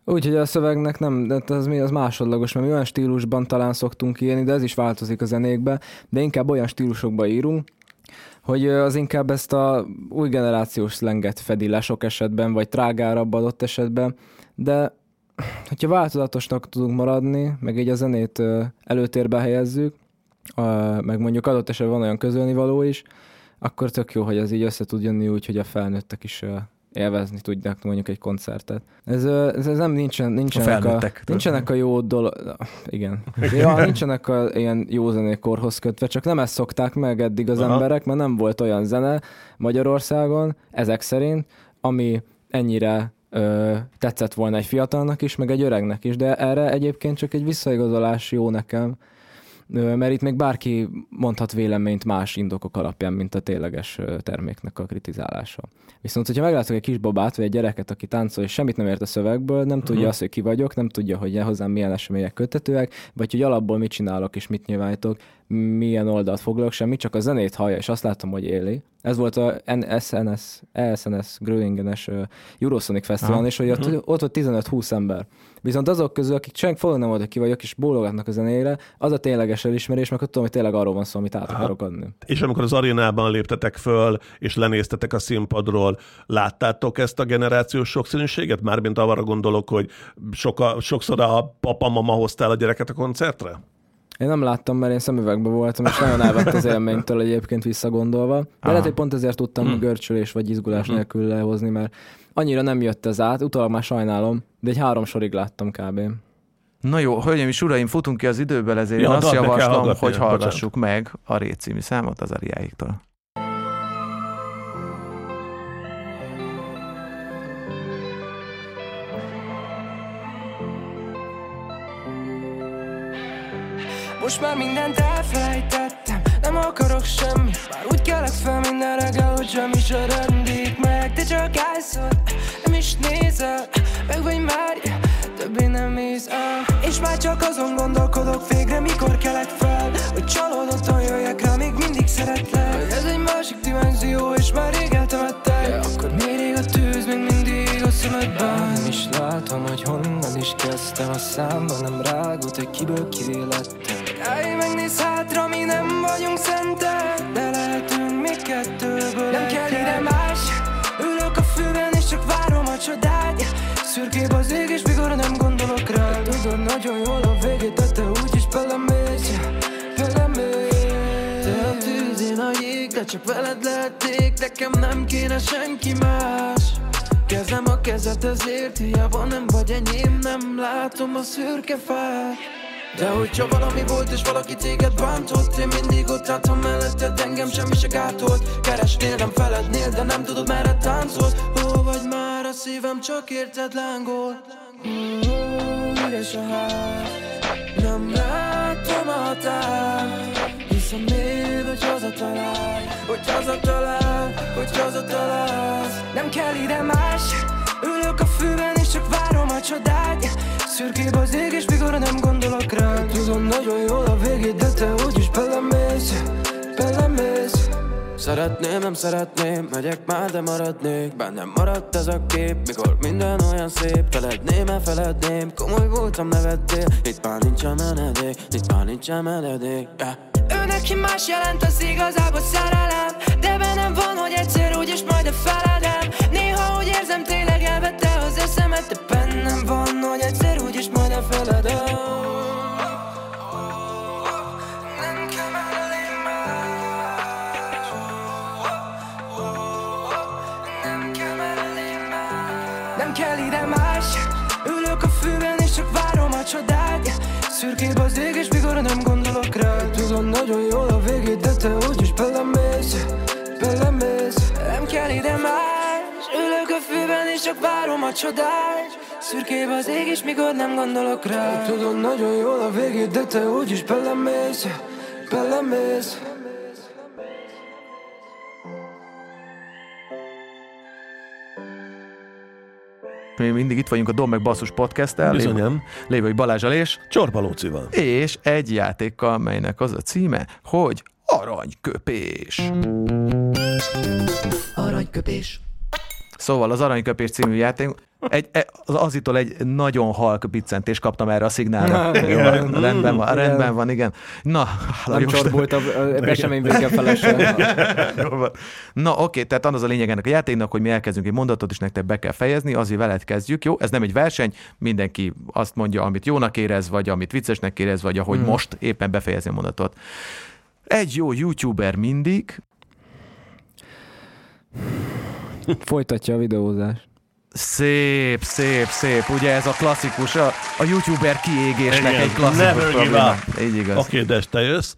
Úgyhogy a szövegnek nem, de az, mi- az másodlagos, mert mi olyan stílusban talán szoktunk írni, de ez is változik a zenékbe, de inkább olyan stílusokba írunk, hogy az inkább ezt a új generációs szlenget fedi le sok esetben, vagy trágárabb adott esetben, de hogyha változatosnak tudunk maradni, meg így a zenét előtérbe helyezzük, meg mondjuk adott esetben van olyan közölnivaló is, akkor tök jó, hogy ez így össze tud jönni úgy, hogy a felnőttek is élvezni tudják mondjuk egy koncertet. Ez, ez, ez nem nincsen, nincsenek, a, felnőttek. nincsenek a jó dolog, igen. [LAUGHS] Ja, nincsenek a ilyen jó zenékorhoz kötve, csak nem ezt szokták meg eddig az Aha. emberek, mert nem volt olyan zene Magyarországon, ezek szerint, ami ennyire ö, tetszett volna egy fiatalnak is, meg egy öregnek is, de erre egyébként csak egy visszaigazolás jó nekem, mert itt még bárki mondhat véleményt más indokok alapján, mint a tényleges terméknek a kritizálása. Viszont, hogyha meglátok egy kisbabát, vagy egy gyereket, aki táncol, és semmit nem ért a szövegből, nem tudja azt, hogy ki vagyok, nem tudja, hogy hozzám milyen események kötetőek, vagy hogy alapból mit csinálok és mit nyilvánítok, milyen oldalt foglalok, semmi, csak a zenét hallja, és azt láttam, hogy éli. Ez volt a SNS, ESNS Gröningenes Eurosonic Fesztiválon, és hogy ott, ott volt 15-20 ember. Viszont azok közül, akik senki fognak nem voltak ki, vagy akik is bólogatnak a zenére, az a tényleges elismerés, mert tudom, hogy tényleg arról van szó, amit át Aha. akarok adni. És amikor az arénában léptetek föl, és lenéztetek a színpadról, láttátok ezt a generációs sokszínűséget? Mármint arra gondolok, hogy soka, sokszor a papa, mama hoztál a gyereket a koncertre? Én nem láttam, mert én szemüvegben voltam, és nagyon elvett az élménytől egyébként visszagondolva. De lehet, hogy pont ezért tudtam Hmm. görcsölés vagy izgulás Mhm. nélkül lehozni, mert annyira nem jött ez át, utólag már sajnálom, de egy három sorig láttam kb. Na jó, hölgyeim és uraim, futunk ki az időből, ezért Ja, én azt javaslom, hogy bocsánat. hallgassuk meg a című számot az Ariáiktól. Most már mindent elfelejtettem Nem akarok semmi Már úgy kelek fel minden reggel Hogy semmi se rendik meg. Te csak állsz ott, Nem is nézel Meg vagy már Többé nem hisz el És már csak azon gondolkodok Végre mikor kelek fel Hogy csalódottan jöjjek rá Még mindig szeretlek. Hogy ez egy másik dimenzió És már rég eltemettek. De akkor miért ég a tűz Még mindig a szemedben Nem is látom, hogy honnan is kezdtem A számban nem rágott, hogy kiből kivé lettem Állj, megnéz hátra, mi nem vagyunk szentek De lehetünk még kettőből Nem kell ide más. Ülök a fűben és csak várom a csodát. Szürkébb az ég és mikor nem gondolok rá. Tudod nagyon jól a végét, de te úgyis belemész. Belemész. Te a tűz, én a jég, de csak veled lehetnék Nekem nem kéne senki más. Kezem a kezed ezért Hiába nem vagy enyém Nem látom a szürke fát de hogyha valami volt és valaki téged bántott Én mindig ott álltam melletted, engem semmi se gátolt. Keresnél, nem felednél, de nem tudod merre táncolsz. Ó, vagy már a szívem csak érted lángol. Ó, üres a ház Nem látom a határ Hiszem még, hogy hazatalálj Hogy hazatalálj, hogy hazatalálsz Nem kell ide más Ülök a fűben és csak várom a csodát Szürkébb az ég és mikor nem gondolok rá. Tudom nagyon jól a végét, de te úgyis belemész Belemész. Szeretném, nem szeretném, megyek már, de maradnék. Bennem maradt ez a kép, mikor minden olyan szép. Feledném, elfeledném, komoly voltam, nevettél. Itt már nincsen menedék, itt már nincsen menedék yeah. Ő neki más jelent, az igazából szerelem. De bennem van, hogy egyszer úgyis majd a feledem. Néha úgy érzem, tényleg elvette az eszemet De bennem van, hogy egyszer majd a feledem Nem kell ide más. Ülök a fűben és csak várom a csodát. Szürkébb az ég és mikor nem gondolok rá Tudom nagyon jól a végét, de te úgyis belemész Belemész. Nem kell ide más. Ülök a fűben és csak várom a csodát Szürkébb az ég és mikor nem gondolok rá Tudom nagyon jól a végét, de te úgyis belemész Belemész Mi mindig itt vagyunk a Dom meg Basszus podcast-tel. Bizonyám. Lévő Balázs Alés. Csorba Lócival. És egy játékkal, melynek az a címe, hogy Aranyköpés. Aranyköpés. Szóval az Aranyköpés című játék, egy, e- az azitól egy nagyon halk biccentést kaptam erre a szignálra. Jó, rendben van, rendben van, igen. Na, hála Nem csorbult a, a esemény [LAUGHS] vége. Na oké, tehát az a lényeg ennek a játéknak, hogy mi elkezdünk egy mondatot, és nektek be kell fejezni, azért veled kezdjük, jó? Ez nem egy verseny, mindenki azt mondja, amit jónak érez, vagy amit viccesnek érez, vagy ahogy Hmm. most éppen befejezni a mondatot. Egy jó youtuber mindig Folytatja a videózást. Szép, szép, szép. Ugye ez a klasszikus, a, a youtuber kiégésnek Igen, egy klasszikus probléma. Így igaz. Oké, okay, de te jössz.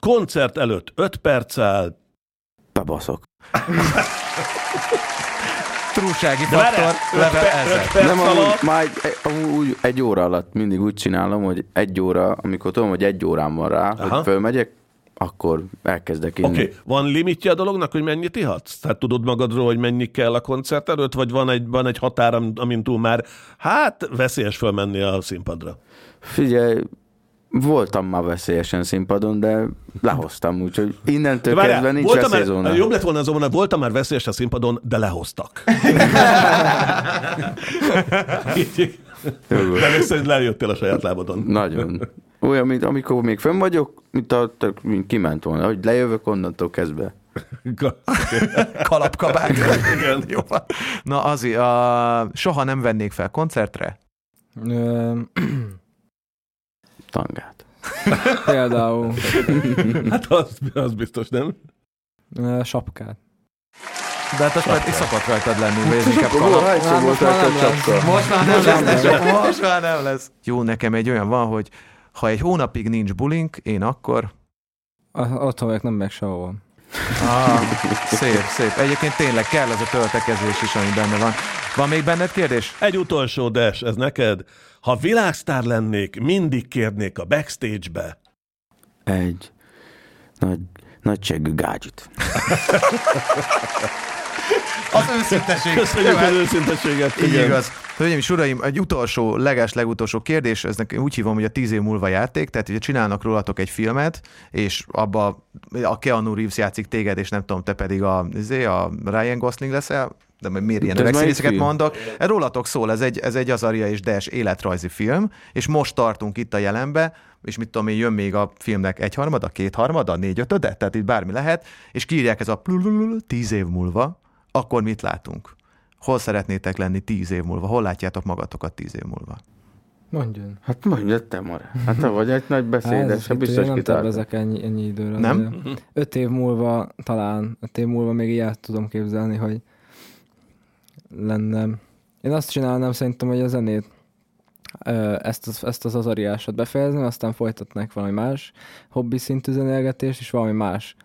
Koncert előtt 5 perccel. Bebaszok. [LAUGHS] Trúsági De faktor, öt level ezer. perc Nem, amúgy, már egy, amúgy egy óra alatt mindig úgy csinálom, hogy egy óra, amikor tudom, hogy egy órám van rá, Aha. hogy fölmegyek, akkor elkezdek inni. Oké, okay. van limitje a dolognak, hogy mennyit ihatsz? Tehát tudod magadról, hogy mennyi kell a koncert előtt, vagy van egy, van egy határ, am- amin túl már, hát veszélyes fölmenni a színpadra? Figyelj, Voltam már veszélyesen színpadon, de lehoztam, úgyhogy innentől Várjál, kezdve nincs voltam veszélyzóna. már, jobb lett volna azonban, hogy voltam már veszélyes a színpadon, de lehoztak. De még szerint lejöttél a saját lábadon. Nagyon. Olyan, mint amikor még fönn vagyok, mint a, mint kiment volna, hogy lejövök onnantól kezdve. [LAUGHS] Kalapkabát. Igen. [LAUGHS] Jó. Na azért, a, soha nem vennék fel koncertre? Tangát. [SNIFFS] például [LAUGHS] Hát az, az biztos, nem? sapkát. De hát az már is szokott rajtad lenni, vagy ez inkább kalap. hányszor most már nem lesz. most már nem lesz. Jó, nekem egy olyan van, hogy ha egy hónapig nincs bulink, én akkor... A- Otthon vagyok, nem meg sehova. Ah, szép, szép. Egyébként tényleg kell ez a töltekezés is, ami benne van. Van még benned kérdés? Egy utolsó des, ez neked. Ha világsztár lennék, mindig kérnék a backstage-be. Egy nagy, nagy seggű gágyit. [LAUGHS] Az őszinteség. Köszönjük az őszintességet. Így igen. igaz. Hölgyeim és uraim, egy utolsó, leges legutolsó kérdés, ez nekem úgy hívom, hogy a tíz év múlva játék, tehát ugye csinálnak rólatok egy filmet, és abba a Keanu Reeves játszik téged, és nem tudom, te pedig a, izé, a Ryan Gosling leszel, de miért ilyen öregszínészeket mondok. Rólatok szól, ez egy, ez egy Azaria és Des életrajzi film, és most tartunk itt a jelenbe, és mit tudom én, jön még a filmnek egyharmada, kétharmada, négyötöde, tehát itt bármi lehet, és kiírják ez a tíz év múlva, akkor mit látunk? Hol szeretnétek lenni tíz év múlva? Hol látjátok magatokat tíz év múlva? Mondjon. Hát mondja te, Mara. Hát te vagy egy nagy [LAUGHS] beszédes, hát biztos nem tervezek ennyi, ennyi időre. Nem? Öt év múlva talán, öt év múlva még ilyet tudom képzelni, hogy lenne. Én azt csinálnám szerintem, hogy a zenét ezt az, ezt az azariásot befejezni, aztán folytatnák valami más hobbi szintű zenélgetést, és valami más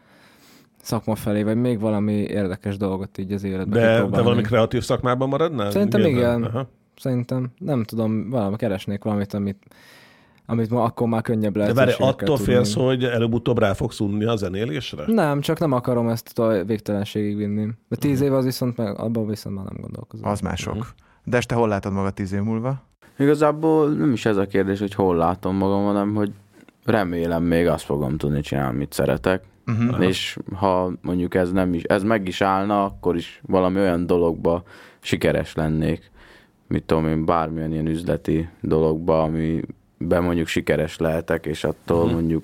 szakma felé, vagy még valami érdekes dolgot így az életben De, de valami kreatív szakmában maradnál? Szerintem igen. Aha. Szerintem, nem tudom, valami keresnék valamit, amit, amit ma akkor már könnyebb De lehet. várj, attól félsz, hogy előbb-utóbb rá fogsz unni a zenélésre? Nem, csak nem akarom ezt a végtelenségig vinni. De tíz év az viszont meg, abban viszont már nem gondolkozom. Az mások. Mhm. De te hol látod magad tíz év múlva? Igazából nem is ez a kérdés, hogy hol látom magam, hanem hogy remélem még azt fogom tudni csinálni, amit szeretek. Uh-huh. És ha mondjuk ez nem is, ez meg is állna, akkor is valami olyan dologba sikeres lennék, mit tudom én, bármilyen ilyen üzleti dologba, amiben mondjuk sikeres lehetek, és attól Mhm. mondjuk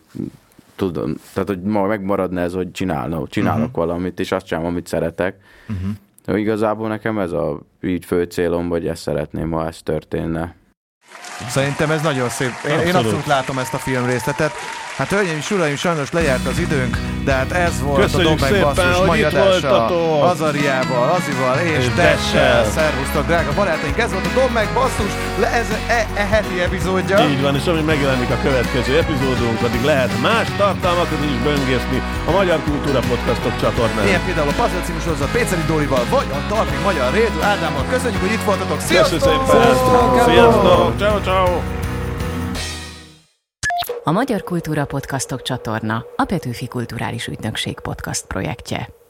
tudom, tehát hogy ma megmaradna ez, hogy csinálno, csinálok Mhm. valamit, és azt csinálom, amit szeretek. Uh-huh. Igazából nekem ez a így fő célom, vagy ezt szeretném, ha ez történne. Szerintem ez nagyon szép. Én, én Abszolút. abszolút látom ezt a film részletet. Hát hölgyeim és uraim, sajnos lejárt az időnk, de hát ez volt Köszönjük a szépen, Basszus mai adása. Azariával, Azival és, És Dessel. Szervusztok, drága barátaink! Ez volt a Dombek Basszus, le, ez e, e, heti epizódja. Így van, és ami megjelenik a következő epizódunk, addig lehet más tartalmakat is böngészni a Magyar Kultúra Podcastok csatornán. Ilyen például a Puzzle című sorozat Péceli Dórival, vagy a Talpig Magyar Rédül Ádámmal. Köszönjük, hogy itt voltatok. Sziasztok! Szépen! Sziasztok! Ciao, ciao! A Magyar Kultúra Podcastok csatorna a Petőfi Kulturális Ügynökség podcast projektje.